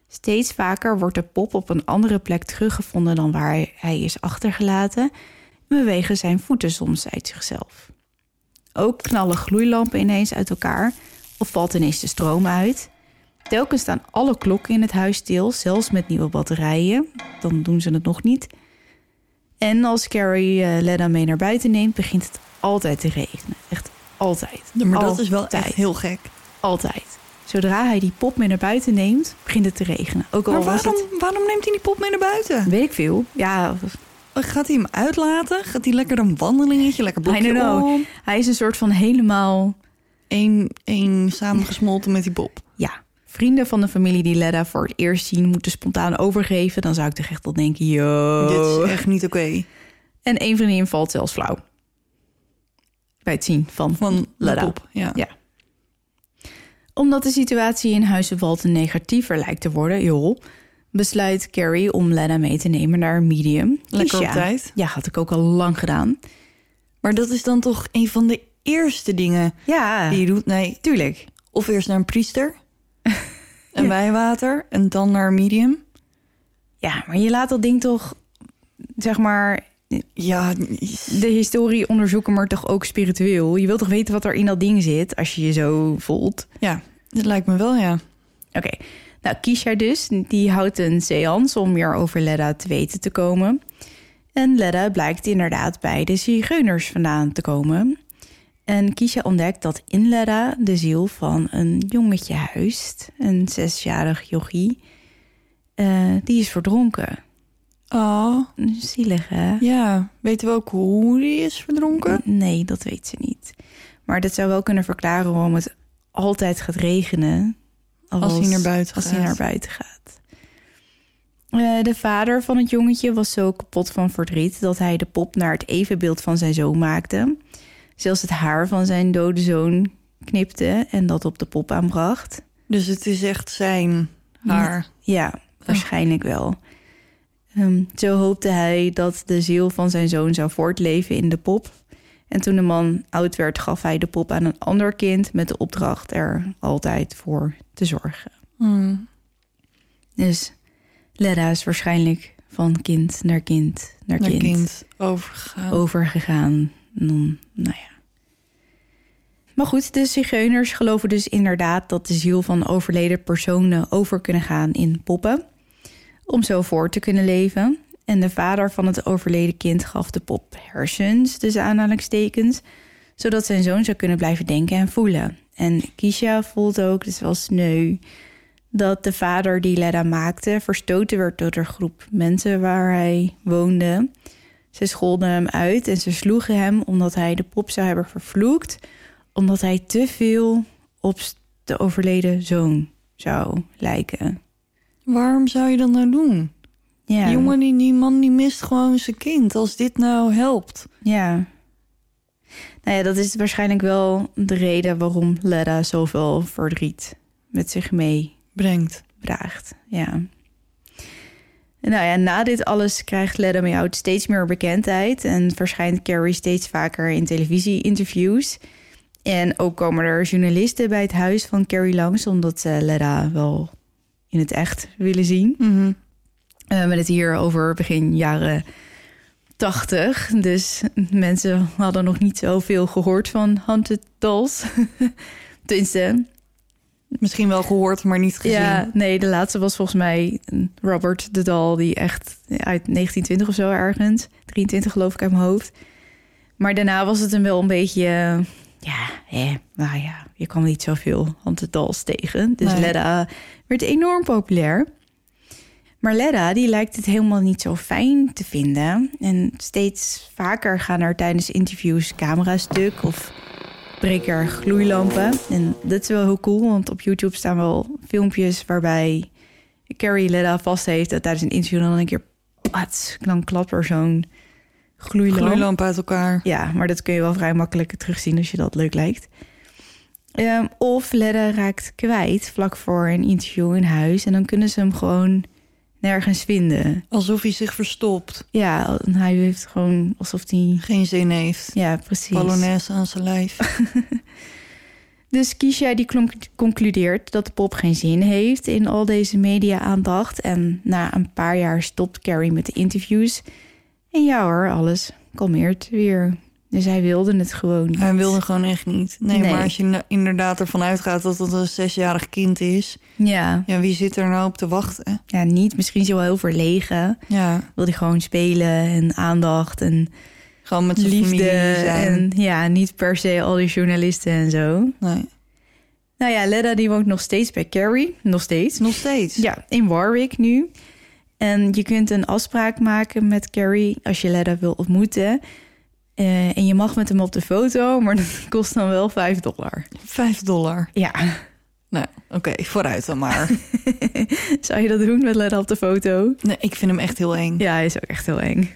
S2: Steeds vaker wordt de pop op een andere plek teruggevonden dan waar hij is achtergelaten en bewegen zijn voeten soms uit zichzelf. Ook knallen gloeilampen ineens uit elkaar of valt ineens de stroom uit. Telkens staan alle klokken in het huis stil, zelfs met nieuwe batterijen. Dan doen ze het nog niet. En als Carrie uh, Ledda mee naar buiten neemt, begint het altijd te regenen. Echt altijd.
S3: maar dat is wel echt heel gek.
S2: Altijd. Zodra hij die pop mee naar buiten neemt, begint het te regenen. Ook al
S3: maar waarom,
S2: het...
S3: waarom neemt hij die pop mee naar buiten?
S2: Weet ik veel. Ja.
S3: Gaat hij hem uitlaten? Gaat hij lekker een wandelingetje, lekker blokje om?
S2: Hij is een soort van helemaal...
S3: Eén, één samengesmolten met die pop.
S2: Vrienden van de familie die Ledda voor het eerst zien... moeten spontaan overgeven. Dan zou ik toch echt wel denken... Yo.
S3: Dit is echt niet oké.
S2: En één vriendin valt zelfs flauw. Bij het zien van,
S3: van
S2: Ledda.
S3: Ja.
S2: ja omdat de situatie in Huizenwalten negatiever lijkt te worden, joh, besluit Carrie om Lena mee te nemen naar Medium.
S3: Lekker op tijd.
S2: Ja, had ik ook al lang gedaan.
S3: Maar dat is dan toch een van de eerste dingen
S2: ja,
S3: die je doet? Nee,
S2: tuurlijk.
S3: Of eerst naar een priester en ja. wijwater en dan naar Medium.
S2: Ja, maar je laat dat ding toch, zeg maar,
S3: ja,
S2: de historie onderzoeken, maar toch ook spiritueel. Je wilt toch weten wat er in dat ding zit als je je zo voelt?
S3: Ja, dat lijkt me wel, ja.
S2: Oké, nou Kisha dus, die houdt een seance om meer over Ledda te weten te komen. En Ledda blijkt inderdaad bij de zigeuners vandaan te komen. En Kisha ontdekt dat in Ledda de ziel van een jongetje huist, een zesjarig yogi. Uh, die is verdronken.
S3: Oh.
S2: Zielig, hè?
S3: Ja. Weten we ook hoe die is verdronken?
S2: Nee, dat weet ze niet. Maar dat zou wel kunnen verklaren waarom het altijd gaat regenen.
S3: Als, als hij naar buiten
S2: als
S3: gaat.
S2: Hij naar buiten gaat. Uh, de vader van het jongetje was zo kapot van verdriet... dat hij de pop naar het evenbeeld van zijn zoon maakte. Zelfs het haar van zijn dode zoon knipte en dat op de pop aanbracht.
S3: Dus het is echt zijn haar?
S2: Ja, waarschijnlijk wel. Um, zo hoopte hij dat de ziel van zijn zoon zou voortleven in de pop. En toen de man oud werd, gaf hij de pop aan een ander kind met de opdracht er altijd voor te zorgen.
S3: Mm.
S2: Dus Ledda is waarschijnlijk van kind naar kind naar,
S3: naar
S2: kind,
S3: kind overgegaan.
S2: overgegaan. Nou ja. Maar goed, de zigeuners geloven dus inderdaad dat de ziel van overleden personen over kunnen gaan in poppen om zo voor te kunnen leven. En de vader van het overleden kind gaf de pop hersens, dus aanhalingstekens, zodat zijn zoon zou kunnen blijven denken en voelen. En Kisha voelt ook, dus wel sneu, dat de vader die Leda maakte verstoten werd door de groep mensen waar hij woonde. Ze scholden hem uit en ze sloegen hem omdat hij de pop zou hebben vervloekt, omdat hij te veel op de overleden zoon zou lijken.
S3: Waarom zou je dat nou doen?
S2: Ja.
S3: Die jongen, die, die man, die mist gewoon zijn kind. Als dit nou helpt.
S2: Ja. Nou ja, dat is waarschijnlijk wel de reden waarom Leda zoveel verdriet met zich meebracht.
S3: Brengt.
S2: Ja. Nou ja, na dit alles krijgt Leda Meow steeds meer bekendheid en verschijnt Carrie steeds vaker in televisie-interviews. En ook komen er journalisten bij het huis van Carrie langs, omdat ze Leda wel in het echt willen zien.
S3: Mhm.
S2: We hebben het hier over begin jaren 80. Dus mensen hadden nog niet zoveel gehoord van Haunted Dolls. Tenminste,
S3: Misschien wel gehoord, maar niet gezien.
S2: ja, nee, de laatste was volgens mij Robert de Dal, die echt uit 1920 of zo ergens, 23 geloof ik uit mijn hoofd. Maar daarna was het hem wel een beetje, ja, hè, nou ja, je kwam niet zoveel Haunted Dolls tegen. Dus
S3: Nee.
S2: Ledda werd enorm populair. Maar Ledda, die lijkt het helemaal niet zo fijn te vinden. En steeds vaker gaan er tijdens interviews camera's stuk of breken er gloeilampen. En dat is wel heel cool, want op YouTube staan wel filmpjes waarbij Carrie Ledda vast heeft dat tijdens een interview dan een keer pats, dan klapt er zo'n gloeilamp.
S3: Gloeilamp uit elkaar.
S2: Ja, maar dat kun je wel vrij makkelijk terugzien als je dat leuk lijkt. Ehm, of Ledda raakt kwijt vlak voor een interview in huis en dan kunnen ze hem gewoon nergens vinden.
S3: Alsof hij zich verstopt.
S2: Ja, hij heeft gewoon alsof hij.
S3: Geen zin heeft.
S2: Ja, precies.
S3: Polonaise aan zijn lijf.
S2: Dus Kisha die concludeert dat de pop geen zin heeft in al deze media-aandacht. En na een paar jaar stopt Carrie met de interviews. En ja hoor, alles kalmeert weer. Dus hij wilde het gewoon niet.
S3: Hij wilde gewoon echt niet. Nee,
S2: Nee.
S3: maar als je inderdaad ervan uitgaat dat het een zesjarig kind is...
S2: Ja,
S3: Ja, wie zit er nou op te wachten?
S2: ja, niet. Misschien is hij wel heel verlegen.
S3: Ja,
S2: Wil hij gewoon spelen en aandacht en
S3: gewoon met zijn
S2: liefde.
S3: familie zijn.
S2: En ja, niet per se al die journalisten en zo.
S3: Nee,
S2: Nou ja, Ledda die woont nog steeds bij Carrie. Nog steeds.
S3: nog steeds.
S2: Ja, in Warwick nu. En je kunt een afspraak maken met Carrie als je Ledda wil ontmoeten. Eh, en je mag met hem op de foto, maar dat kost dan wel 5 dollar.
S3: Vijf dollar.
S2: Ja,
S3: Nou, oké, vooruit dan maar.
S2: zou je dat doen met Ledda op de foto?
S3: nee, ik vind hem echt heel eng.
S2: Ja, hij is ook echt heel eng.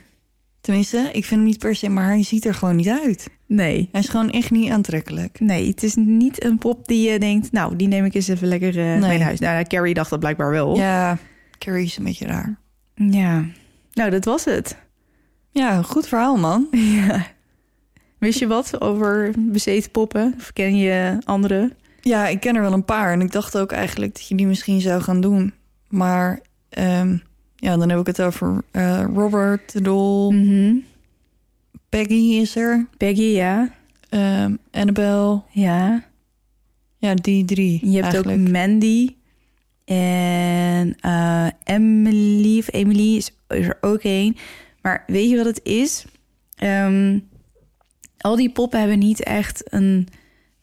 S3: Tenminste, ik vind hem niet per se, maar hij ziet er gewoon niet uit.
S2: Nee,
S3: Hij is gewoon echt niet aantrekkelijk.
S2: nee, het is niet een pop die je denkt... nou, die neem ik eens even lekker eh mee naar huis. Nou, Carrie dacht dat blijkbaar wel.
S3: Ja, Carrie is een beetje raar.
S2: ja. Nou, dat was het.
S3: Ja, een goed verhaal, man.
S2: Ja. Wist je wat over bezeten poppen? Of ken je andere?
S3: Ja, ik ken er wel een paar. En ik dacht ook eigenlijk dat je die misschien zou gaan doen. Maar ehm, ja, dan heb ik het over eh, Robert de Dol.
S2: Mhm.
S3: Peggy is er.
S2: Peggy, ja.
S3: ehm, Annabelle.
S2: Ja.
S3: Ja, die drie
S2: Je hebt
S3: eigenlijk.
S2: ook Mandy. En eh, Emily, of Emily is, is er ook één. Maar weet je wat het is? Ehm, al die poppen hebben niet echt een...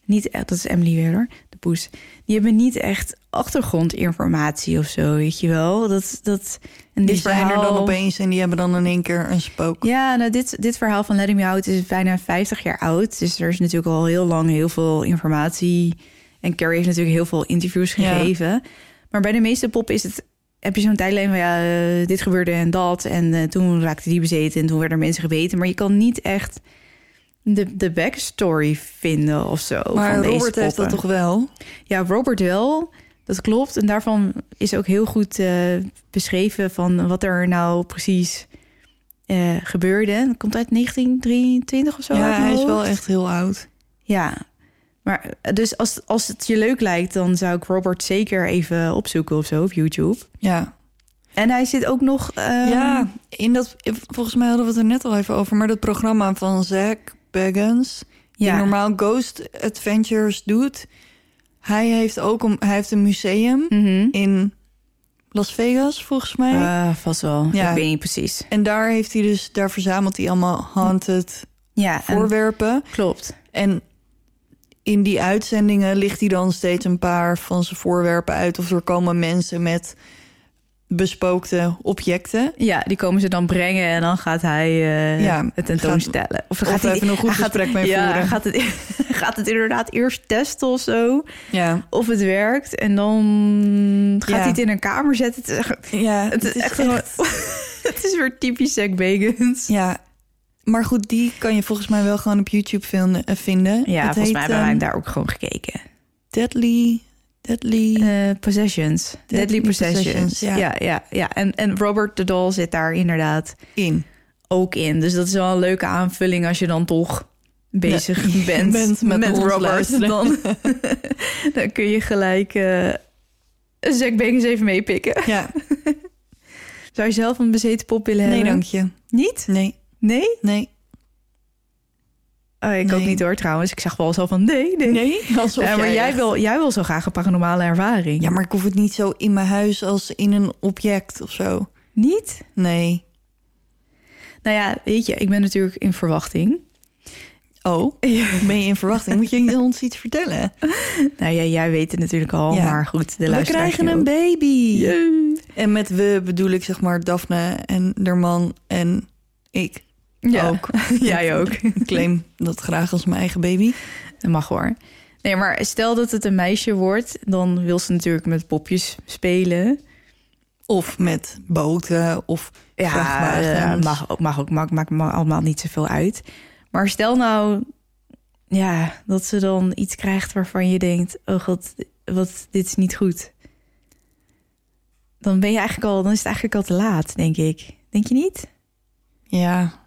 S2: Niet echt, dat is Emily weer hoor, de poes. Die hebben niet echt achtergrondinformatie of zo, weet je wel. Dat, dat, en
S3: Die
S2: dit
S3: zijn er dan opeens en die hebben dan in één keer een spook.
S2: Ja, nou, dit, dit verhaal van Let Me Out is bijna 50 jaar oud. Dus er is natuurlijk al heel lang heel veel informatie. En Carrie heeft natuurlijk heel veel interviews
S3: Ja.
S2: gegeven. Maar bij de meeste pop is het... Heb je zo'n tijdlijn van ja, eh, dit gebeurde en dat. En eh, toen raakte die bezeten en toen werden er mensen gebeten. Maar je kan niet echt de, de backstory vinden of zo.
S3: maar
S2: van deze
S3: Robert heeft dat toch wel?
S2: Ja, Robert wel. Dat klopt. En daarvan is ook heel goed eh, beschreven van wat er nou precies gebeurde. Dat komt uit 1923 of zo.
S3: ja, hij is wel echt heel oud.
S2: Ja. Maar eh, dus als, als het je leuk lijkt, dan zou ik Robert zeker even opzoeken of zo op YouTube.
S3: Ja.
S2: En hij zit ook nog. ehm,
S3: ja, in dat, volgens mij hadden we het er net al even over. Maar dat programma van Zack die
S2: ja.
S3: normaal Ghost Adventures doet... hij heeft ook een, hij heeft een museum
S2: Mhm.
S3: in Las Vegas, volgens mij.
S2: Ah, vast wel.
S3: Ja.
S2: Ik weet niet precies.
S3: en daar heeft hij dus, daar verzamelt hij allemaal haunted
S2: Ja, en-
S3: voorwerpen.
S2: klopt.
S3: En in die uitzendingen ligt hij dan steeds een paar van zijn voorwerpen uit. Of er komen mensen met bespookte objecten.
S2: Ja, die komen ze dan brengen en dan gaat hij eh,
S3: Ja,
S2: het tentoonstellen. of
S3: Of
S2: gaat hij
S3: even een goed
S2: hij gaat-
S3: gesprek mee
S2: ja,
S3: voeren.
S2: Gaat het, gaat het inderdaad eerst testen of zo?
S3: Ja,
S2: Of het werkt. En dan gaat
S3: Ja.
S2: hij het in een kamer zetten. Het
S3: ja
S2: het is echt, het is weer typisch Zack Bagans.
S3: Ja, maar goed, die kan je volgens mij wel gewoon op YouTube vinden. eh.
S2: Ja,
S3: Het
S2: volgens
S3: heet,
S2: mij hebben wij
S3: ehm,
S2: daar ook gewoon gekeken.
S3: Deadly, Deadly.
S2: Eh, possessions. Deadly,
S3: Deadly
S2: Possessions.
S3: Possessions, ja.
S2: ja. ja, ja, En, en Robert de Doll zit daar inderdaad
S3: in.
S2: ook in. Dus dat is wel een leuke aanvulling als je dan toch bezig
S3: Ja,
S2: bent,
S3: bent met
S2: Robert.
S3: luisteren.
S2: Dan, dan kun je gelijk eh Zack Bagans even meepikken.
S3: Ja,
S2: Zou je zelf een bezeten pop willen
S3: nee,
S2: hebben?
S3: dank je.
S2: Niet?
S3: Nee,
S2: Nee?
S3: nee.
S2: Oh, ik ook niet hoor trouwens. Ik zag wel zo van nee, nee.
S3: Nee, alsof
S2: Ja, maar jij wil, jij wil zo graag een paranormale ervaring.
S3: Ja, maar ik hoef het niet zo in mijn huis als in een object of zo.
S2: Niet?
S3: Nee.
S2: Nou ja, weet je, ik ben natuurlijk in verwachting.
S3: Oh, ben je in verwachting? Moet je ons iets vertellen?
S2: Nou ja, jij weet het natuurlijk al,
S3: Ja.
S2: maar goed, de
S3: We krijgen
S2: ook.
S3: een baby.
S2: Jee.
S3: En met we bedoel ik zeg maar Daphne en der man en ik
S2: Ja,
S3: ook.
S2: jij ook.
S3: Ik claim dat graag als mijn eigen baby.
S2: Dat mag hoor. Nee, maar stel dat het een meisje wordt, dan wil ze natuurlijk met popjes spelen.
S3: Of met boten of
S2: Ja, eh, mag, ook- mag ook, maakt maakt me allemaal niet zoveel uit. Maar stel nou, ja, dat ze dan iets krijgt waarvan je denkt, oh god, wat, dit is niet goed. Dan ben je eigenlijk al, dan is het eigenlijk al te laat, denk ik. Denk je niet?
S3: Ja.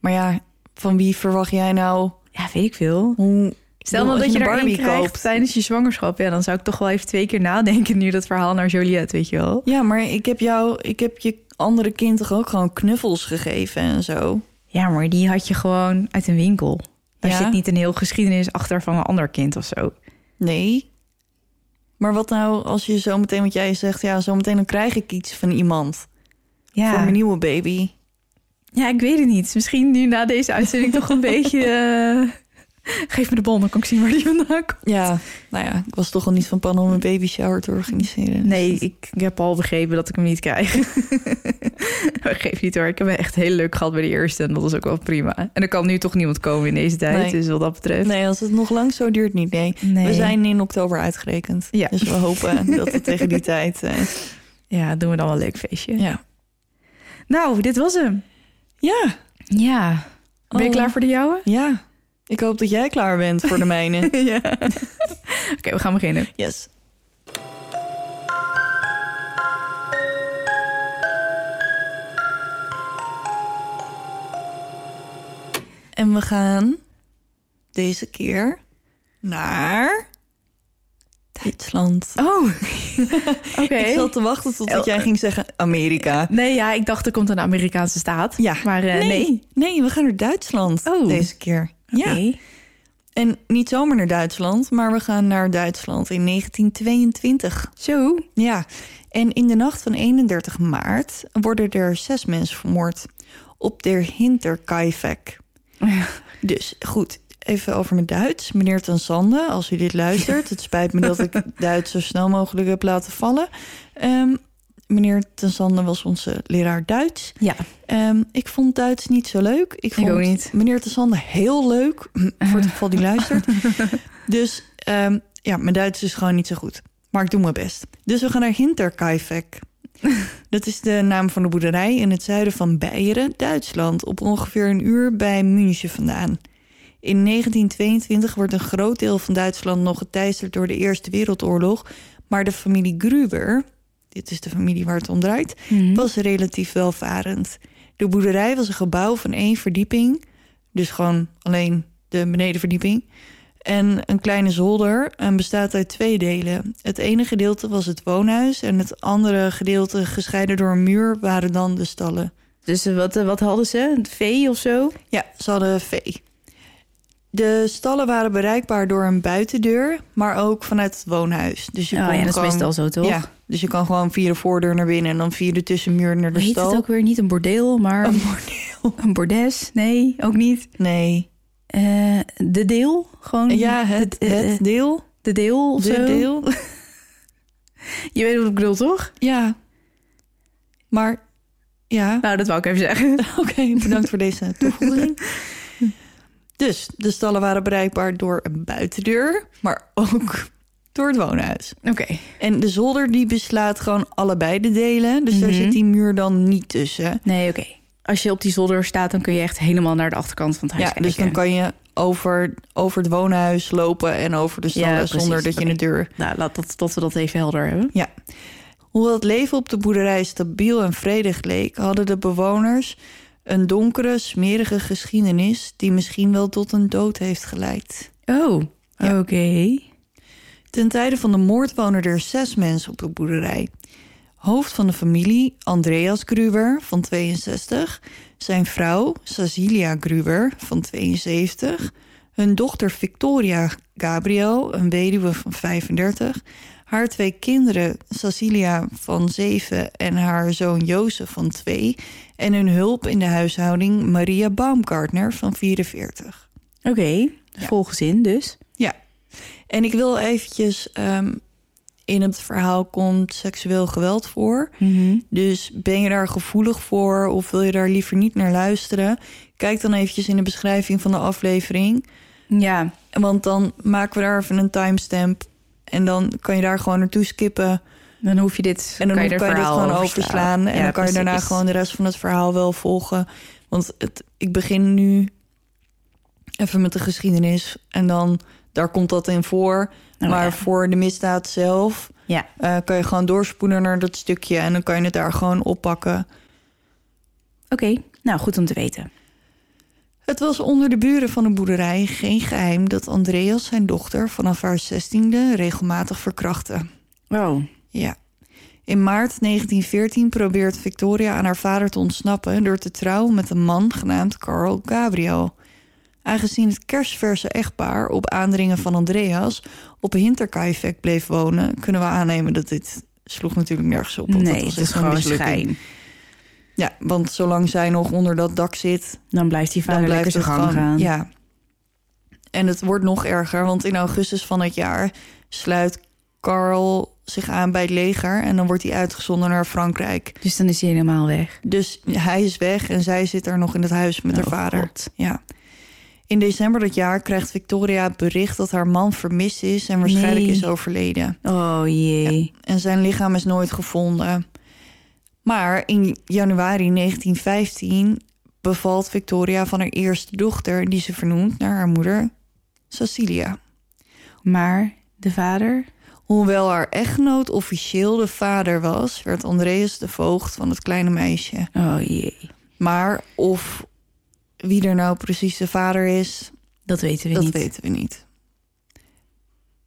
S3: Maar ja, van wie verwacht jij nou
S2: Ja, weet ik veel.
S3: hoe...
S2: Stel nou dat je,
S3: een
S2: er
S3: Barbie
S2: één krijgt
S3: koopt.
S2: tijdens je zwangerschap. Ja, dan zou ik toch wel even twee keer nadenken nu dat verhaal naar Joliette, weet je wel.
S3: Ja, maar ik heb jou, ik heb je andere kind toch ook gewoon knuffels gegeven en zo.
S2: Ja, maar die had je gewoon uit een winkel. Daar
S3: Ja?
S2: zit niet een heel geschiedenis achter van een ander kind of zo.
S3: Nee. Maar wat nou als je zometeen, wat jij zegt, ja, zometeen dan krijg ik iets van iemand voor
S2: Ja,
S3: mijn nieuwe baby.
S2: Ja ik weet het niet. Misschien nu na deze uitzending toch een beetje... eh, Geef me de bal, dan kan ik zien waar die vandaan komt.
S3: Ja, nou ja, ik was toch al niet van plan om een baby shower te organiseren.
S2: Nee, ik, ik heb al begrepen dat ik hem niet krijg. Geef niet hoor. Ik heb echt heel leuk gehad bij de eerste. En dat was ook wel prima. En er kan nu toch niemand komen in deze tijd.
S3: Nee.
S2: Dus wat dat betreft.
S3: Nee, als het nog lang zo duurt, niet. Nee.
S2: Nee.
S3: We zijn in oktober uitgerekend.
S2: Ja.
S3: Dus we hopen dat het tegen die tijd. eh,
S2: Ja, doen we dan wel een leuk feestje.
S3: ja.
S2: Nou, dit was hem.
S3: Ja,
S2: Ja. Ben je
S3: Oh.
S2: klaar voor de jouwe?
S3: ja. Ik hoop dat jij klaar bent voor de mijne.
S2: ja. Oké, we gaan beginnen.
S3: Yes. En we gaan deze keer naar Duitsland.
S2: Oh, oké.
S3: Ik zat te wachten tot jij ging zeggen Amerika.
S2: Nee, ja, ik dacht er komt een Amerikaanse staat.
S3: Ja.
S2: Maar eh, nee.
S3: Nee, we gaan naar Duitsland
S2: Oh.
S3: deze keer. Ja. En niet zomaar naar Duitsland, maar we gaan naar Duitsland in 1922.
S2: Zo.
S3: Ja, en in de nacht van 31 maart worden er zes mensen vermoord op der Hinterkaifeck. Dus goed, even over mijn Duits. Meneer Ten Sande, als u dit luistert, het spijt me dat ik Duits zo snel mogelijk heb laten vallen. Ehm, meneer Ten Sande was onze leraar Duits.
S2: Ja.
S3: Ehm, ik vond Duits niet zo leuk. Ik vond
S2: ook niet.
S3: meneer Ten Sande heel leuk, voor het geval die luistert. Dus ehm, ja, mijn Duits is gewoon niet zo goed. Maar ik doe mijn best. Dus we gaan naar Hinterkaifeck. Dat is de naam van de boerderij in het zuiden van Beieren, Duitsland. Op ongeveer een uur bij München vandaan. In 1922 wordt een groot deel van Duitsland nog geteisterd door de Eerste Wereldoorlog. Maar de familie Gruber, dit is de familie waar het om draait,
S2: Mhm.
S3: was relatief welvarend. De boerderij was een gebouw van één verdieping, dus gewoon alleen de benedenverdieping. En een kleine zolder en bestaat uit twee delen. Het ene gedeelte was het woonhuis en het andere gedeelte, gescheiden door een muur, waren dan de stallen.
S2: Dus wat, wat hadden ze? Een vee of zo?
S3: Ja, ze hadden vee. De stallen waren bereikbaar door een buitendeur, maar ook vanuit het woonhuis. Dus je
S2: oh
S3: kon
S2: ja, dat is
S3: gewoon-
S2: meestal zo, toch?
S3: Ja, dus je kan gewoon via de voordeur naar binnen en dan via de tussenmuur naar de
S2: Heet
S3: stal.
S2: het ook weer niet een bordeel, maar
S3: Een bordeel.
S2: een bordes? Nee, ook niet.
S3: Nee.
S2: Eh, de deel? Gewoon
S3: Ja, het,
S2: eh,
S3: het deel.
S2: de deel of
S3: De
S2: zo?
S3: deel.
S2: Je weet wat ik bedoel, toch?
S3: Ja. Maar ja,
S2: Nou, dat wou ik even zeggen.
S3: oké, bedankt voor deze toevoeging. Dus de stallen waren bereikbaar door een buitendeur, maar ook door het woonhuis.
S2: Oké.
S3: En de zolder die beslaat gewoon allebei de delen. Dus daar
S2: Mhm.
S3: zit die muur dan niet tussen.
S2: Nee, oké. Als je op die zolder staat, dan kun je echt helemaal naar de achterkant van het huis
S3: Ja,
S2: kijken.
S3: dus dan kan je over, over het woonhuis lopen en over de stallen
S2: Ja,
S3: zonder dat je
S2: Oké.
S3: een deur.
S2: Nou, laat dat, dat we dat even helder hebben.
S3: Ja. Hoewel het leven op de boerderij stabiel en vredig leek, hadden de bewoners een donkere, smerige geschiedenis die misschien wel tot een dood heeft geleid.
S2: Oh,
S3: Ja.
S2: oké.
S3: Ten tijde van de moord wonen er zes mensen op de boerderij. Hoofd van de familie, Andreas Gruber van 62. Zijn vrouw, Cecilia Gruber van 72. Hun dochter Victoria Gabriel, een weduwe van 35. Haar twee kinderen, Cecilia van 7 en haar zoon Jozef van 2. En hun hulp in de huishouding, Maria Baumgartner van 44.
S2: Oké,
S3: Ja.
S2: vol gezin dus.
S3: Ja, en ik wil eventjes... ehm, in het verhaal komt seksueel geweld voor. Dus ben je daar gevoelig voor of wil je daar liever niet naar luisteren? Kijk dan eventjes in de beschrijving van de aflevering.
S2: Ja,
S3: Want dan maken we daar even een timestamp. En dan kan je daar gewoon naartoe skippen.
S2: dan hoef je dit,
S3: En dan
S2: kan je,
S3: kan je dit gewoon overslaan. En
S2: Ja,
S3: dan kan je daarna gewoon de rest van het verhaal wel volgen. Want het, ik begin nu even met de geschiedenis. En dan, daar komt dat in voor.
S2: Oh,
S3: maar
S2: ja.
S3: voor de misdaad zelf
S2: Ja,
S3: eh, kan je gewoon doorspoelen naar dat stukje. En dan kan je het daar gewoon oppakken.
S2: oké. Nou, goed om te weten.
S3: Het was onder de buren van de boerderij geen geheim dat Andreas zijn dochter vanaf haar zestiende regelmatig verkrachtte.
S2: Oh,
S3: Ja. In maart 1914 probeert Victoria aan haar vader te ontsnappen door te trouwen met een man genaamd Carl Gabriel. Aangezien het kerstverse echtpaar op aandringen van Andreas op Hinterkaifeck bleef wonen, kunnen we aannemen dat dit sloeg natuurlijk nergens op. want dat
S2: nee,
S3: was
S2: het is
S3: een
S2: gewoon
S3: mislukking.
S2: schijn.
S3: Ja, want zolang zij nog onder dat dak zit,
S2: Dan blijft die vader
S3: blijft
S2: lekker zijn gang gaan.
S3: Ja. En het wordt nog erger, want in augustus van het jaar sluit Carl zich aan bij het leger en dan wordt hij uitgezonden naar Frankrijk.
S2: Dus dan is hij helemaal weg.
S3: Dus hij is weg en zij zit er nog in het huis met haar
S2: Oh,
S3: vader.
S2: God.
S3: Ja. In december dat jaar krijgt Victoria het bericht dat haar man vermist is en waarschijnlijk
S2: Nee.
S3: is overleden.
S2: Oh jee.
S3: En zijn lichaam is nooit gevonden. Maar in januari 1915 bevalt Victoria van haar eerste dochter, die ze vernoemt naar haar moeder, Cecilia.
S2: Maar de vader?
S3: Hoewel haar echtgenoot officieel de vader was, werd Andreas de voogd van het kleine meisje.
S2: Oh jee.
S3: Maar of wie er nou precies de vader is,
S2: Dat weten we
S3: dat
S2: niet.
S3: weten we niet.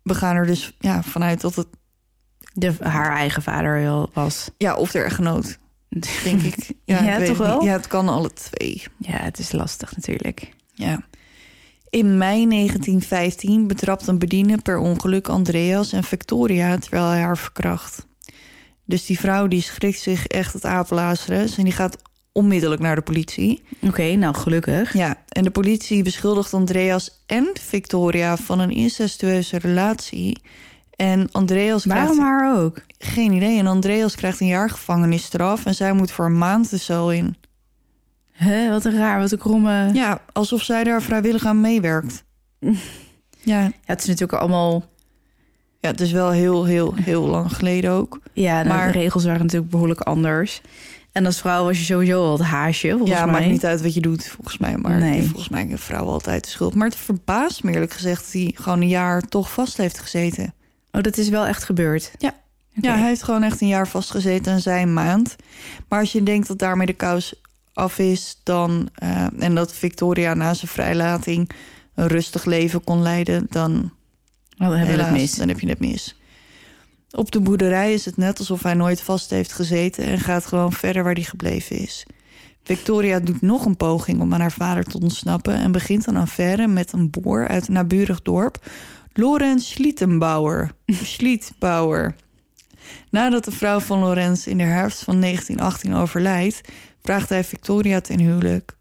S3: We gaan er dus ja, vanuit dat het,
S2: De, haar eigen vader was.
S3: ja, of de echtgenoot, denk ik. Ja,
S2: Ja,
S3: ik
S2: toch
S3: niet.
S2: wel?
S3: Ja, het kan alle twee.
S2: Ja, het is lastig natuurlijk.
S3: Ja. In mei 1915 betrapt een bediende per ongeluk Andreas en Victoria terwijl hij haar verkracht. Dus die vrouw die schrikt zich echt het apenlazerus en die gaat onmiddellijk naar de politie.
S2: Oké, nou gelukkig.
S3: Ja, en de politie beschuldigt Andreas en Victoria van een incestueuze relatie. En Andreas
S2: Waarom
S3: krijgt
S2: haar ook?
S3: geen idee. En Andreas krijgt een jaar gevangenisstraf en zij moet voor een maand de cel in.
S2: Hè, wat een raar, wat een kromme... Ja.
S3: Ja, alsof zij daar vrijwillig aan meewerkt. Ja,
S2: het is natuurlijk allemaal...
S3: Ja, het is wel heel, heel, heel lang geleden ook.
S2: Ja, nou,
S3: Maar-
S2: de regels waren natuurlijk behoorlijk anders. En als vrouw was je sowieso al het haasje, volgens
S3: ja,
S2: mij.
S3: maakt niet uit wat je doet, volgens mij. Maar
S2: Nee.
S3: volgens mij heeft vrouw altijd de schuld. Maar het verbaast me eerlijk gezegd dat hij gewoon een jaar toch vast heeft gezeten.
S2: Oh, dat is wel echt gebeurd?
S3: Ja. Ja, hij heeft gewoon echt een jaar vastgezeten en zij een maand. Maar als je denkt dat daarmee de kous af is, dan... eh, en dat Victoria na zijn vrijlating een rustig leven kon leiden... dan
S2: Oh, dan hebben
S3: Helaas,
S2: het mis.
S3: Dan heb je het mis. Op de boerderij is het net alsof hij nooit vast heeft gezeten en gaat gewoon verder waar hij gebleven is. Victoria doet nog een poging om aan haar vader te ontsnappen en begint een affaire met een boer uit een naburig dorp, Lorenz Schlietenbauer. Schlietbauer. Nadat de vrouw van Lorenz in de herfst van 1918 overlijdt, vraagt hij Victoria ten huwelijk.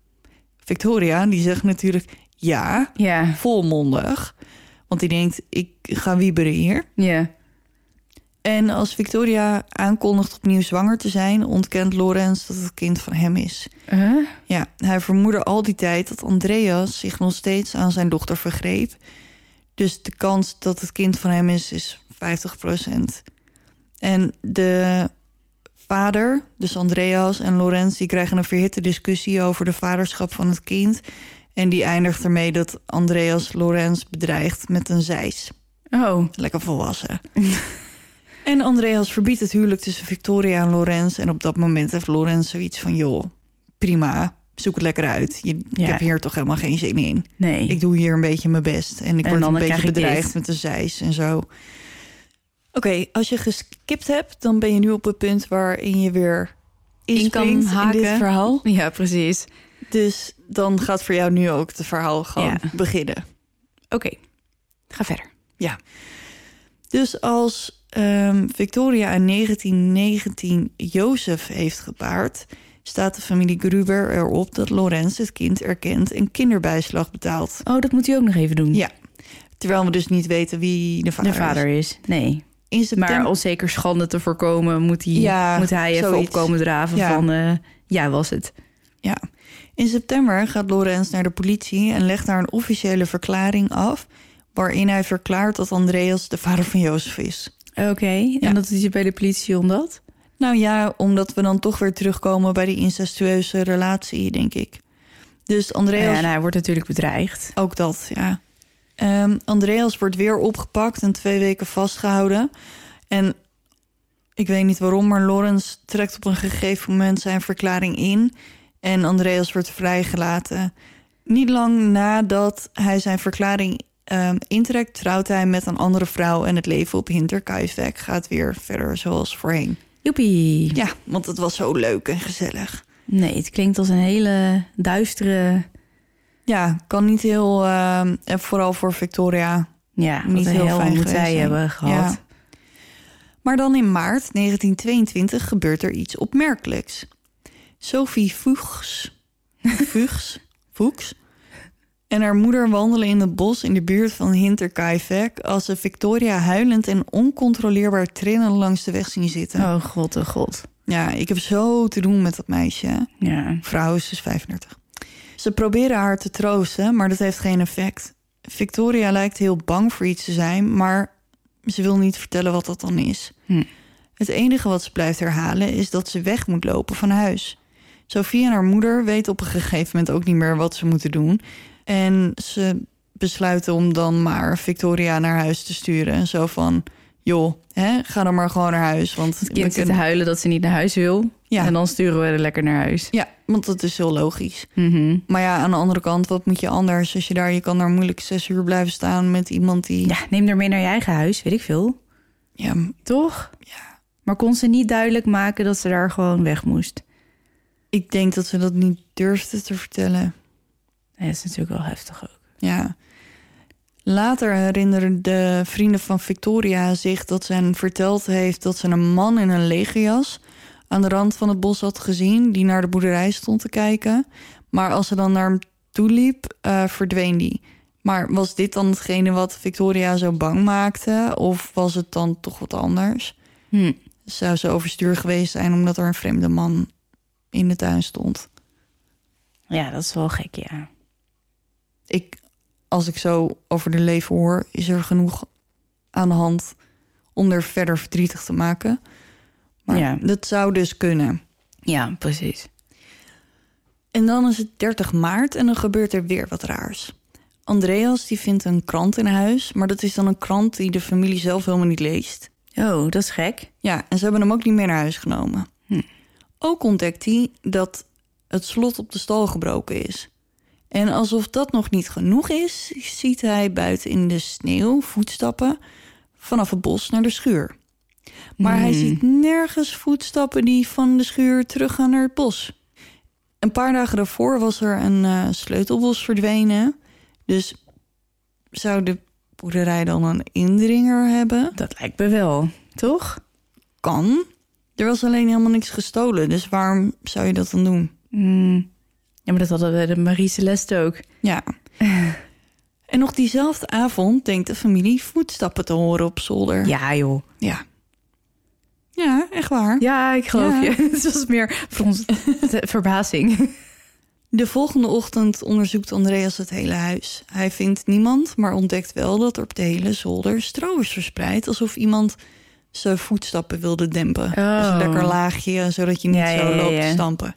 S3: Victoria, die zegt natuurlijk ja,
S2: Ja,
S3: volmondig. Want die denkt, ik ga wieberen hier.
S2: ja.
S3: En als Victoria aankondigt opnieuw zwanger te zijn, ontkent Lorenz dat het kind van hem is.
S2: Huh?
S3: Ja, hij vermoedde al die tijd dat Andreas zich nog steeds aan zijn dochter vergreep. Dus de kans dat het kind van hem is, is 50% En de vader, dus Andreas en Lorenz, die krijgen een verhitte discussie over de vaderschap van het kind. En die eindigt ermee dat Andreas Lorenz bedreigt met een zeis.
S2: Oh,
S3: Lekker volwassen. en Andreas verbiedt het huwelijk tussen Victoria en Lorenz. En op dat moment heeft Lorenz zoiets van... joh, prima, zoek het lekker uit. Je, Ik heb hier toch helemaal geen zin in.
S2: nee.
S3: Ik doe hier een beetje mijn best. En ik
S2: En
S3: word een beetje bedreigd met een zeis en zo. Oké, als je geskipt hebt... dan ben je nu op het punt waarin je weer
S2: In kan
S3: inspringt in
S2: haken.
S3: dit verhaal.
S2: Ja, precies.
S3: Dus dan gaat voor jou nu ook het verhaal gewoon
S2: Ja.
S3: beginnen.
S2: Oké, ga verder.
S3: Ja. Dus als ehm, Victoria in 1919 Jozef heeft gebaard, staat de familie Gruber erop dat Lorenz het kind erkent en kinderbijslag betaalt.
S2: Oh, dat moet u ook nog even doen.
S3: Ja. Terwijl we dus niet weten wie de vader,
S2: de vader
S3: is.
S2: is. Nee.
S3: In september,
S2: Maar om zeker schande te voorkomen, moet hij,
S3: Ja,
S2: moet hij even
S3: zoiets.
S2: opkomen draven
S3: Ja.
S2: van... eh, ja, was het.
S3: ja. in september gaat Lorenz naar de politie en legt daar een officiële verklaring af, waarin hij verklaart dat Andreas de vader van Jozef is.
S2: Oké, en dat doet je bij de politie omdat?
S3: Nou ja, omdat we dan toch weer terugkomen bij die incestueuze relatie, denk ik. Dus Andreas,
S2: Ja, en hij wordt natuurlijk bedreigd.
S3: ook dat, ja. Ehm, Andreas wordt weer opgepakt en twee weken vastgehouden. En ik weet niet waarom, maar Lorenz trekt op een gegeven moment zijn verklaring in. En Andreas wordt vrijgelaten. Niet lang nadat hij zijn verklaring ehm, intrekt, trouwt hij met een andere vrouw. En het leven op Hinterkaifeck gaat weer verder zoals voorheen.
S2: Joepie.
S3: Ja, want het was zo leuk en gezellig.
S2: Nee, het klinkt als een hele duistere...
S3: Ja, kan niet heel... ehm, en vooral voor Victoria.
S2: Ja,
S3: Niet heel
S2: heel
S3: fijn
S2: moet zij hebben gehad.
S3: Ja. Maar dan in maart 1922 gebeurt er iets opmerkelijks. Sophie Fuchs, Fuchs, Fuchs en haar moeder wandelen in het bos in de buurt van Hinterkaifeck... als ze Victoria huilend en oncontroleerbaar trillend langs de weg zien zitten.
S2: Oh god, oh god.
S3: Ja, ik heb zo te doen met dat meisje.
S2: Ja.
S3: Vrouw is dus 35. Ze proberen haar te troosten, maar dat heeft geen effect. Victoria lijkt heel bang voor iets te zijn, maar ze wil niet vertellen wat dat dan is.
S2: Hm.
S3: Het enige wat ze blijft herhalen is dat ze weg moet lopen van huis. Sophie en haar moeder weten op een gegeven moment ook niet meer wat ze moeten doen. En ze besluiten om dan maar Victoria naar huis te sturen. Zo van, joh, hè, ga dan maar gewoon naar huis. Want
S2: Het kind zit te huilen dat ze niet naar huis wil.
S3: Ja.
S2: En dan sturen we er lekker naar huis.
S3: Ja, want dat is heel logisch.
S2: Mhm.
S3: Maar ja, aan de andere kant, wat moet je anders? Als je daar, je kan daar moeilijk zes uur blijven staan met iemand die...
S2: Ja, neem er mee naar je eigen huis, weet ik veel.
S3: Ja,
S2: Toch?
S3: Ja.
S2: Maar kon ze niet duidelijk maken dat ze daar gewoon weg moest?
S3: ik denk dat ze dat niet durfde te vertellen.
S2: Nee, dat is natuurlijk wel heftig ook.
S3: Ja. Later herinneren de vrienden van Victoria zich dat ze hen verteld heeft dat ze een man in een legerjas aan de rand van het bos had gezien die naar de boerderij stond te kijken. Maar als ze dan naar hem toe liep, eh, verdween die. Maar was dit dan hetgene wat Victoria zo bang maakte? Of was het dan toch wat anders?
S2: Hm.
S3: Zou ze overstuur geweest zijn omdat er een vreemde man in de tuin stond?
S2: Ja, dat is wel gek, ja.
S3: Ik, als ik zo over de leven hoor, is er genoeg aan de hand om er verder verdrietig te maken. Maar
S2: Ja.
S3: dat zou dus kunnen.
S2: Ja, precies.
S3: En dan is het 30 maart en dan gebeurt er weer wat raars. Andreas die vindt een krant in huis, maar dat is dan een krant die de familie zelf helemaal niet leest.
S2: Oh, dat is gek.
S3: Ja, en ze hebben hem ook niet meer naar huis genomen.
S2: Hm.
S3: Ook ontdekt hij dat het slot op de stal gebroken is. En alsof dat nog niet genoeg is, ziet hij buiten in de sneeuw voetstappen vanaf het bos naar de schuur. Maar hij
S2: Hmm.
S3: ziet nergens voetstappen die van de schuur teruggaan naar het bos. Een paar dagen daarvoor was er een eh, sleutelbos verdwenen. Dus zou de boerderij dan een indringer hebben?
S2: Dat lijkt me wel, toch?
S3: kan. Er was alleen helemaal niks gestolen. Dus waarom zou je dat dan doen?
S2: Hmm. Ja, maar dat hadden we de Marie Celeste ook.
S3: Ja. en nog diezelfde avond denkt de familie voetstappen te horen op zolder.
S2: Ja, joh.
S3: Ja. Ja, echt waar.
S2: Ja, ik geloof
S3: Ja.
S2: je. Het was meer voor ons de verbazing.
S3: De volgende ochtend onderzoekt Andreas het hele huis. Hij vindt niemand, maar ontdekt wel dat er op de hele zolder stro is verspreid. Alsof iemand zijn voetstappen wilde dempen.
S2: Oh.
S3: Dus een lekker laagje, zodat je niet
S2: Ja,
S3: zo
S2: ja,
S3: loopt
S2: ja.
S3: te stampen.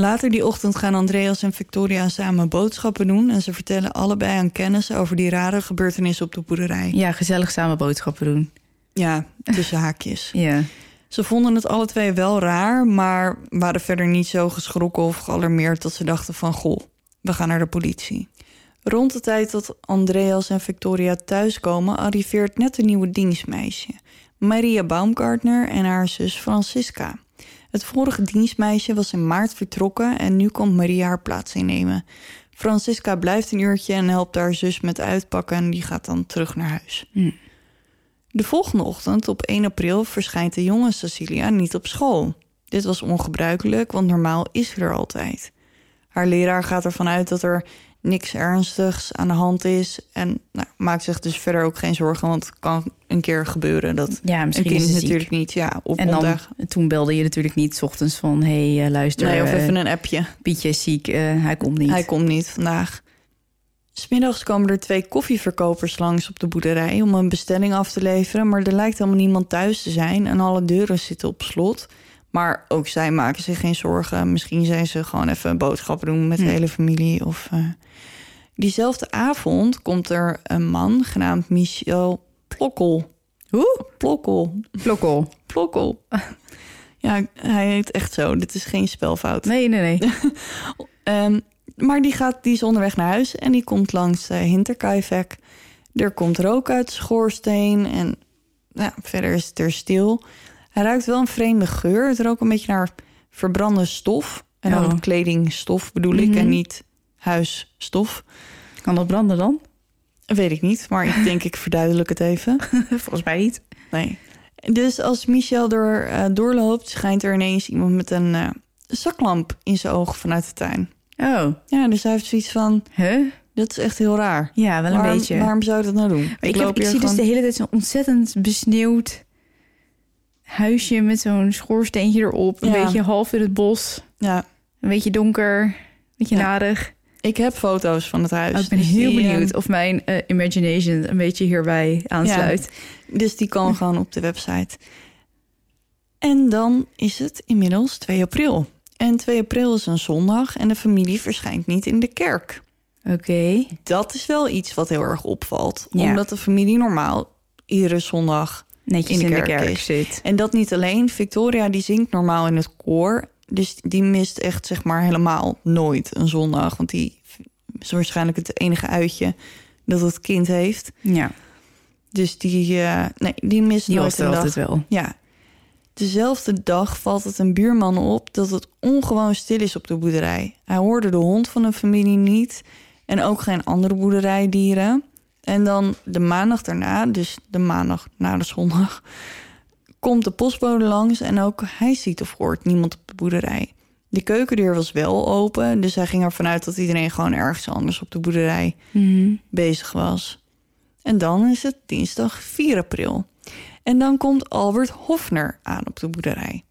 S3: Later die ochtend gaan Andreas en Victoria samen boodschappen doen... en ze vertellen allebei aan kennis over die rare gebeurtenissen op de boerderij.
S2: Ja, gezellig samen boodschappen doen.
S3: Ja, tussen haakjes.
S2: Ja.
S3: Ze vonden het alle twee wel raar, maar waren verder niet zo geschrokken of gealarmeerd dat ze dachten van goh, we gaan naar de politie. Rond de tijd dat Andreas en Victoria thuiskomen, arriveert net een nieuwe dienstmeisje. Maria Baumgartner en haar zus Francisca. Het vorige dienstmeisje was in maart vertrokken en nu komt Maria haar plaats innemen. Francisca blijft een uurtje en helpt haar zus met uitpakken en die gaat dan terug naar huis. De volgende ochtend, op 1 april, verschijnt de jonge Cecilia niet op school. Dit was ongebruikelijk, want normaal is ze er altijd. Haar leraar gaat ervan uit dat er niks ernstigs aan de hand is... en nou, maakt zich dus verder ook geen zorgen, want het kan een keer gebeuren... dat
S2: Ja,
S3: een
S2: misschien
S3: kind
S2: is ze ziek.
S3: natuurlijk niet ja, op
S2: En dan, toen belde je natuurlijk niet 's ochtends van... hé, hey, eh, luister,
S3: Nee, of
S2: eh,
S3: even een appje.
S2: Pietje is ziek, eh, hij komt niet.
S3: Hij komt niet vandaag. Smiddags komen er twee koffieverkopers langs op de boerderij om een bestelling af te leveren, maar er lijkt helemaal niemand thuis te zijn en alle deuren zitten op slot. Maar ook zij maken zich geen zorgen. Misschien zijn ze gewoon even boodschappen doen met de
S2: Hm.
S3: hele familie. Of. Diezelfde avond komt er een man genaamd Michel Plokkel.
S2: Hoe?
S3: Plokkel.
S2: Klokkel.
S3: Plokkel. Ja, hij heet echt zo. Dit is geen spelfout.
S2: Nee, nee, nee.
S3: Ehm, maar die, gaat, die is onderweg naar huis en die komt langs uh, Hinterkaifeck. Er komt rook uit de schoorsteen en nou, verder is het er stil. Hij ruikt wel een vreemde geur. Het rookt een beetje naar verbrande stof. En dan
S2: Oh.
S3: kledingstof bedoel ik
S2: Mhm.
S3: en niet huisstof.
S2: Kan dat branden dan?
S3: Weet ik niet, maar ik denk ik verduidelijk het even.
S2: Volgens mij niet.
S3: Nee. Dus als Michel er eh, doorloopt, schijnt er ineens iemand met een eh, zaklamp in zijn ogen vanuit de tuin.
S2: Oh,
S3: Ja, dus hij heeft zoiets van,
S2: huh?
S3: dat is echt heel raar.
S2: Ja, wel een
S3: waarom,
S2: beetje.
S3: Waarom zou je dat nou doen?
S2: Maar ik, heb, ik zie dus de hele tijd zo'n ontzettend besneeuwd huisje met zo'n schoorsteentje erop. Een beetje half in het bos.
S3: Ja,
S2: Een beetje donker. Een beetje
S3: Ja.
S2: narig.
S3: Ik heb foto's van het huis.
S2: Oh, ik ben
S3: dus
S2: heel
S3: die,
S2: benieuwd of mijn eh, imagination een beetje hierbij aansluit.
S3: Dus die kan gewoon op de website. En dan is het inmiddels 2 april. En 2 april is een zondag en de familie verschijnt niet in de kerk.
S2: Oké.
S3: Dat is wel iets wat heel erg opvalt.
S2: Ja.
S3: Omdat de familie normaal iedere zondag...
S2: Netjes
S3: In
S2: in
S3: de
S2: de,
S3: kerk
S2: zit.
S3: En dat niet alleen. Victoria die zingt normaal in het koor. Dus die mist echt zeg maar helemaal nooit een zondag. Want die is waarschijnlijk het enige uitje dat het kind heeft.
S2: Ja,
S3: Dus die, eh, nee, die mist
S2: die
S3: nooit een dag.
S2: altijd wel.
S3: Ja. Dezelfde dag valt het een buurman op dat het ongewoon stil is op de boerderij. Hij hoorde de hond van de familie niet en ook geen andere boerderijdieren. En dan de maandag daarna, dus de maandag na de zondag, komt de postbode langs en ook hij ziet of hoort niemand op de boerderij. De keukendeur was wel open, dus hij ging ervan uit dat iedereen gewoon ergens anders op de boerderij
S2: Mhm.
S3: bezig was. En dan is het dinsdag 4 april. En dan komt Albert Hofner aan op de boerderij.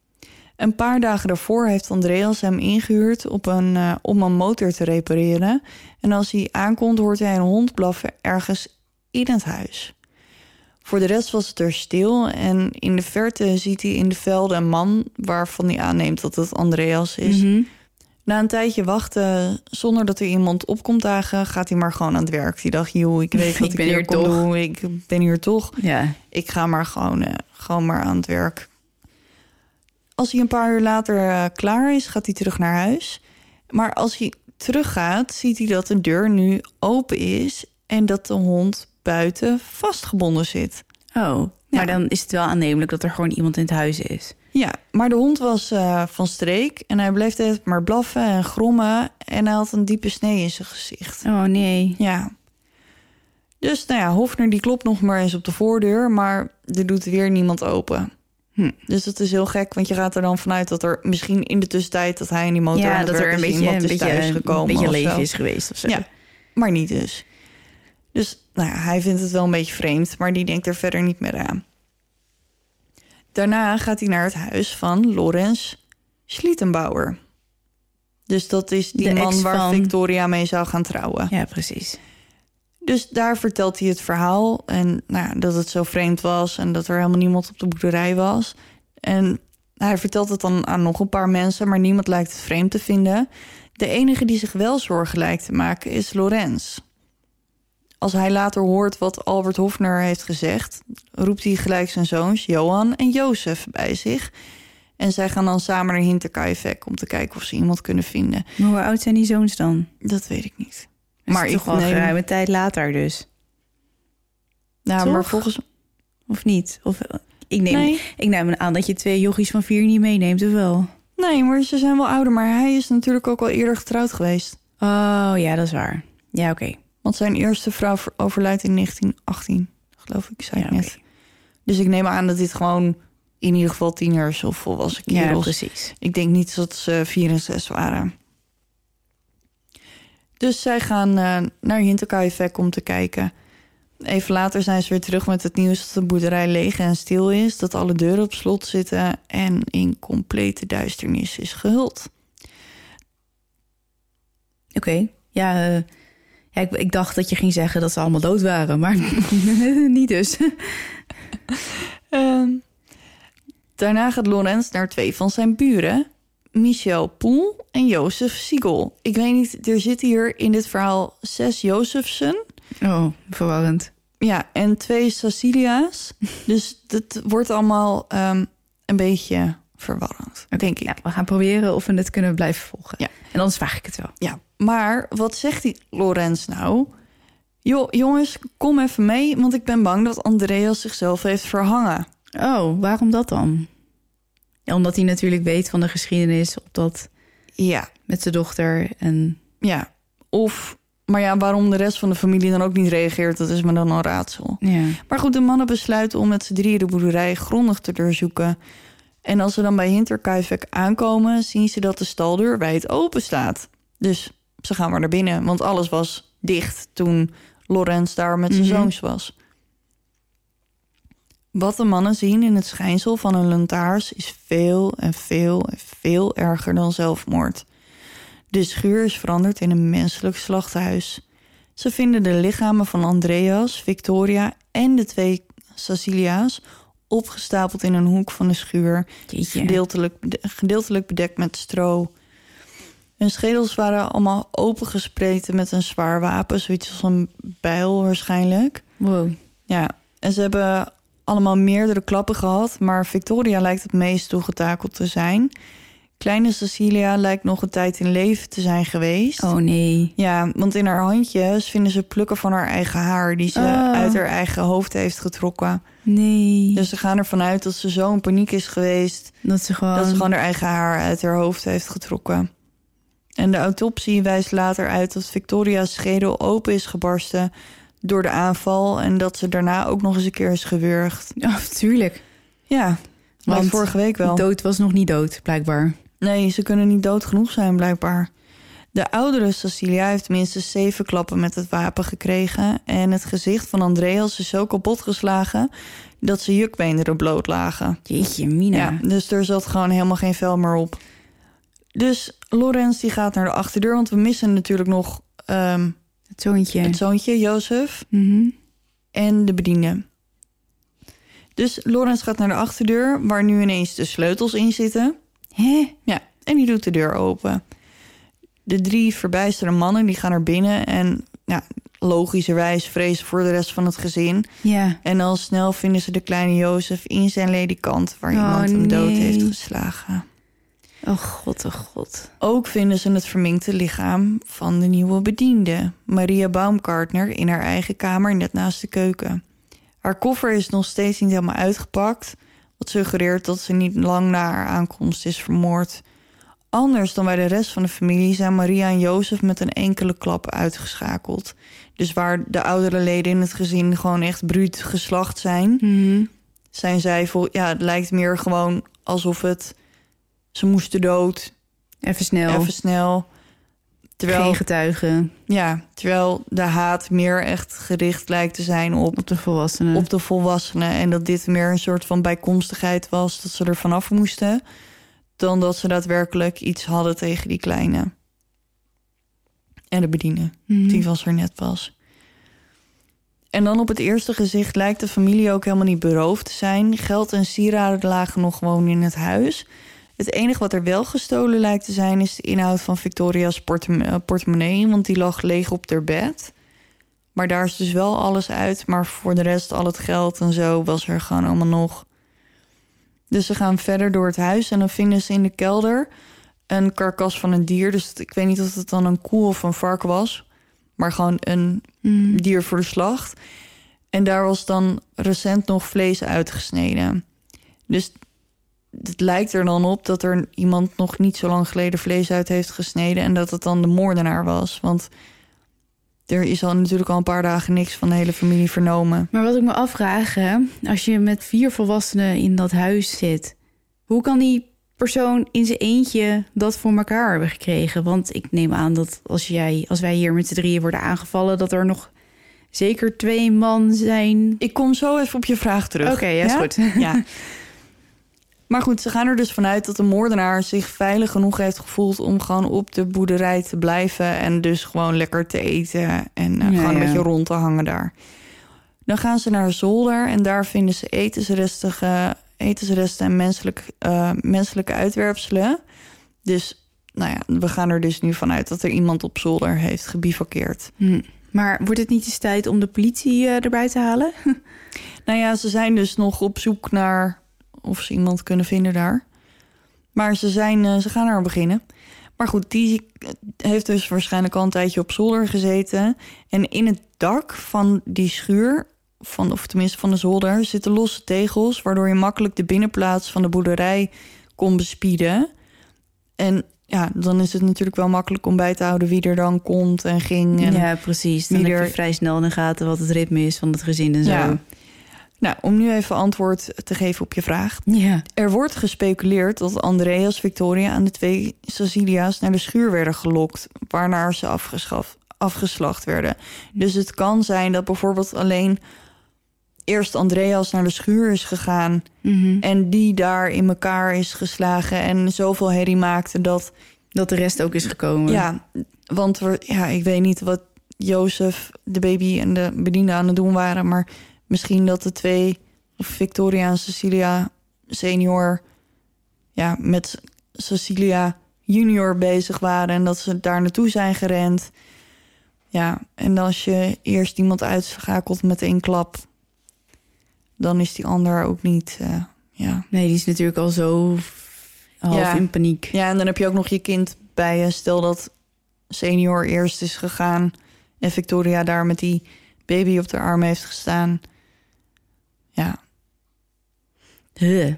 S3: Een paar dagen daarvoor heeft Andreas hem ingehuurd op een, eh, om een motor te repareren. En als hij aankomt, hoort hij een hond blaffen ergens in het huis. Voor de rest was het er stil en in de verte ziet hij in de velden een man waarvan hij aanneemt dat het Andreas is.
S2: Mhm.
S3: Na een tijdje wachten, zonder dat er iemand op komt dagen, gaat hij maar gewoon aan het werk. Die dacht, joh, ik weet wat
S2: Ik
S3: ik,
S2: ben
S3: hier kom
S2: toch.
S3: doen. Ik ben hier toch.
S2: Ja.
S3: Ik ga maar gewoon, eh, gewoon maar aan het werk. Als hij een paar uur later eh, klaar is, gaat hij terug naar huis. Maar als hij teruggaat, ziet hij dat de deur nu open is... en dat de hond buiten vastgebonden zit.
S2: Oh, maar dan is het wel aannemelijk dat er gewoon iemand in het huis is.
S3: Ja, maar de hond was eh, van streek en hij bleef steeds maar blaffen en grommen... en hij had een diepe snee in zijn gezicht.
S2: Oh nee.
S3: Ja. Dus nou ja, Hofner die klopt nog maar eens op de voordeur, maar er doet weer niemand open.
S2: Hm.
S3: Dus dat is heel gek, want je gaat er dan vanuit dat er misschien in de tussentijd dat hij in die motor
S2: Ja,
S3: het
S2: dat er een beetje,
S3: iemand
S2: een
S3: is
S2: beetje,
S3: thuis
S2: een beetje leven is geweest of zo.
S3: Ja, maar niet dus. Dus nou ja, hij vindt het wel een beetje vreemd, maar die denkt er verder niet meer aan. Daarna gaat hij naar het huis van Lorenz Schlittenbauer. Dus dat is die
S2: De
S3: man waar Victoria mee zou gaan trouwen.
S2: Ja, precies.
S3: Dus daar vertelt hij het verhaal. En nou, dat het zo vreemd was en dat er helemaal niemand op de boerderij was. En hij vertelt het dan aan nog een paar mensen, maar niemand lijkt het vreemd te vinden. De enige die zich wel zorgen lijkt te maken is Lorenz. Als hij later hoort wat Albert Hofner heeft gezegd, roept hij gelijk zijn zoons Johan en Jozef bij zich. En zij gaan dan samen naar Hinterkaifeck om te kijken of ze iemand kunnen vinden.
S2: Maar hoe oud zijn die zoons dan?
S3: Dat weet ik niet.
S2: Maar
S3: ik
S2: toch wel
S3: neem-
S2: geruime tijd later dus.
S3: Nou,
S2: Toch?
S3: maar volgens
S2: Of niet? Of, eh, ik, neem,
S3: Nee.
S2: ik neem aan dat je twee jochies van vier niet meeneemt, of wel?
S3: Nee, maar ze zijn wel ouder. Maar hij is natuurlijk ook al eerder getrouwd geweest.
S2: Oh, ja, dat is waar. Ja, oké.
S3: Want zijn eerste vrouw ver- overlijdt in 1918, geloof ik, zei
S2: Ja,
S3: ik net. Dus ik neem aan dat dit gewoon in ieder geval tieners of volwassen
S2: Ja,
S3: kerels...
S2: precies.
S3: ik denk niet dat ze vier en zes waren. Dus zij gaan eh, naar Hinterkaifeck om te kijken. Even later zijn ze weer terug met het nieuws dat de boerderij leeg en stil is... dat alle deuren op slot zitten en in complete duisternis is gehuld.
S2: Oké. Ja, eh, ja ik, ik dacht dat je ging zeggen dat ze allemaal dood waren, maar niet dus.
S3: Ehm, daarna gaat Lorenz naar twee van zijn buren. Michel Poel en Jozef Siegel. Ik weet niet, er zitten hier in dit verhaal zes Jozefsen.
S2: Oh, verwarrend.
S3: Ja, en twee Cecilia's. dus het wordt allemaal ehm, een beetje verwarrend, denk ik.
S2: Ja, we gaan proberen of we het kunnen blijven volgen.
S3: Ja.
S2: En anders vraag ik het wel.
S3: Ja, maar wat zegt die Lorenz nou? Jo, jongens, kom even mee, want ik ben bang dat Andreas zichzelf heeft verhangen.
S2: Oh, waarom dat dan? Ja, omdat hij natuurlijk weet van de geschiedenis op dat
S3: Ja,
S2: met zijn dochter. En
S3: ja. Of, maar ja, waarom de rest van de familie dan ook niet reageert, dat is me dan een raadsel.
S2: ja.
S3: Maar goed, de mannen besluiten om met z'n drieën de boerderij grondig te doorzoeken. En als ze dan bij Hinterkaifeck aankomen, zien ze dat de staldeur wijd open staat. Dus ze gaan maar naar binnen, want alles was dicht toen Lorenz daar met zijn
S2: Mhm.
S3: zoons was. Wat de mannen zien in het schijnsel van hun lantaars is veel en veel en veel erger dan zelfmoord. De schuur is veranderd in een menselijk slachthuis. Ze vinden de lichamen van Andreas, Victoria en de twee Cecilia's opgestapeld in een hoek van de schuur,
S2: Jeetje.
S3: gedeeltelijk, gedeeltelijk bedekt met stro. Hun schedels waren allemaal opengespleten met een zwaar wapen, zoiets als een bijl waarschijnlijk.
S2: Wow.
S3: Ja, en ze hebben allemaal meerdere klappen gehad, maar Victoria lijkt het meest toegetakeld te zijn. Kleine Cecilia lijkt nog een tijd in leven te zijn geweest.
S2: Oh nee.
S3: Ja, want in haar handjes vinden ze plukken van haar eigen haar... die ze
S2: Oh.
S3: uit haar eigen hoofd heeft getrokken.
S2: Nee.
S3: Dus ze gaan ervan uit dat ze zo in paniek is geweest...
S2: dat ze gewoon...
S3: dat ze gewoon haar eigen haar uit haar hoofd heeft getrokken. En de autopsie wijst later uit dat Victoria's schedel open is gebarsten... door de aanval en dat ze daarna ook nog eens een keer is gewurgd.
S2: Ja, tuurlijk.
S3: Ja, Want vorige week wel.
S2: Dood was nog niet dood, blijkbaar.
S3: Nee, ze kunnen niet dood genoeg zijn, blijkbaar. De oudere Cecilia heeft minstens zeven klappen met het wapen gekregen. En het gezicht van Andreas is zo kapot geslagen dat zijn jukbeenderen bloot lagen.
S2: Jeetje, Mina.
S3: Ja, dus er zat gewoon helemaal geen vel meer op. Dus Lorenz die gaat naar de achterdeur, want we missen natuurlijk nog ehm,
S2: Het zoontje.
S3: het zoontje, Jozef,
S2: Mhm.
S3: en de bediende. Dus Lorenz gaat naar de achterdeur, waar nu ineens de sleutels in zitten.
S2: Hè?
S3: Ja, en die doet de deur open. De drie verbijsterde mannen die gaan er binnen en ja, logischerwijs vrezen voor de rest van het gezin.
S2: Ja.
S3: En al snel vinden ze de kleine Jozef in zijn ledikant waar
S2: Oh,
S3: iemand hem dood heeft geslagen.
S2: Oh god, oh god.
S3: Ook vinden ze het verminkte lichaam van de nieuwe bediende, Maria Baumgartner, in haar eigen kamer net naast de keuken. Haar koffer is nog steeds niet helemaal uitgepakt, wat suggereert dat ze niet lang na haar aankomst is vermoord. Anders dan bij de rest van de familie zijn Maria en Jozef met een enkele klap uitgeschakeld. Dus waar de oudere leden in het gezin gewoon echt bruut geslacht zijn,
S2: Mhm.
S3: zijn zij vol. Ja, het lijkt meer gewoon alsof het. Ze moesten dood,
S2: Even snel.
S3: even snel. Terwijl,
S2: Geen getuigen
S3: ja, terwijl de haat meer echt gericht lijkt te zijn op,
S2: op de volwassenen.
S3: op de volwassenen. En dat dit meer een soort van bijkomstigheid was, dat ze er vanaf moesten. Dan dat ze daadwerkelijk iets hadden tegen die kleine. En de bedienen.
S2: Mhm.
S3: Die was er net pas. En dan op het eerste gezicht lijkt de familie ook helemaal niet beroofd te zijn. Geld en sieraden lagen nog gewoon in het huis. Het enige wat er wel gestolen lijkt te zijn... is de inhoud van Victoria's eh, portemonnee... want die lag leeg op haar bed. Maar daar is dus wel alles uit. Maar voor de rest, al het geld en zo, was er gewoon allemaal nog. Dus ze gaan verder door het huis... en dan vinden ze in de kelder een karkas van een dier. Dus ik weet niet of het dan een koe of een varken was... maar gewoon een
S2: Mhm.
S3: dier voor de slacht. En daar was dan recent nog vlees uitgesneden. Dus het lijkt er dan op dat er iemand nog niet zo lang geleden vlees uit heeft gesneden en dat het dan de moordenaar was. Want er is al natuurlijk al een paar dagen niks van de hele familie vernomen.
S2: Maar wat ik me afvraag, hè, als je met vier volwassenen in dat huis zit, hoe kan die persoon in zijn eentje dat voor elkaar hebben gekregen? Want ik neem aan dat als, jij, als wij hier met z'n drieën worden aangevallen, dat er nog zeker twee man zijn.
S3: Ik kom zo even op je vraag terug.
S2: Oké, ja, is goed.
S3: Ja. Maar goed, ze gaan er dus vanuit dat de moordenaar zich veilig genoeg heeft gevoeld om gewoon op de boerderij te blijven en dus gewoon lekker te eten en eh,
S2: Ja,
S3: gewoon een
S2: ja.
S3: beetje rond te hangen daar. Dan gaan ze naar zolder en daar vinden ze etensrestige, etensresten en menselijk, eh, menselijke uitwerpselen. Dus nou ja, we gaan er dus nu vanuit dat er iemand op zolder heeft gebivakkeerd.
S2: Hm. Maar wordt het niet eens tijd om de politie eh, erbij te halen?
S3: Nou ja, ze zijn dus nog op zoek naar of ze iemand kunnen vinden daar. Maar ze, zijn, eh, ze gaan er beginnen. Maar goed, die heeft dus waarschijnlijk al een tijdje op zolder gezeten. En in het dak van die schuur, van, of tenminste van de zolder, zitten losse tegels... waardoor je makkelijk de binnenplaats van de boerderij kon bespieden. En ja, dan is het natuurlijk wel makkelijk om bij te houden wie er dan komt en ging. En,
S2: ja, precies. Dan
S3: wie
S2: heb
S3: er-
S2: je vrij snel in de gaten wat het ritme is van het gezin en zo.
S3: Ja. Nou, om nu even antwoord te geven op je vraag.
S2: ja.
S3: Er wordt gespeculeerd dat Andreas Victoria en de twee Cecilia's naar de schuur werden gelokt, waarna ze afgeschaf, afgeslacht werden. Dus het kan zijn dat bijvoorbeeld alleen eerst Andreas naar de schuur is gegaan
S2: Mhm.
S3: en die daar in elkaar is geslagen en zoveel herrie maakte dat
S2: Dat de rest ook is gekomen.
S3: ja, want we, ja, ik weet niet wat Jozef, de baby en de bediende aan het doen waren, maar misschien dat de twee, of Victoria en Cecilia senior, ja, met Cecilia junior bezig waren en dat ze daar naartoe zijn gerend. Ja, en als je eerst iemand uitschakelt met één klap, dan is die ander ook niet, eh, ja.
S2: Nee, die is natuurlijk al zo half
S3: Ja.
S2: in paniek.
S3: Ja, en dan heb je ook nog je kind bij je. Stel dat senior eerst is gegaan en Victoria daar met die baby op de arm heeft gestaan. Ja,
S2: Huh.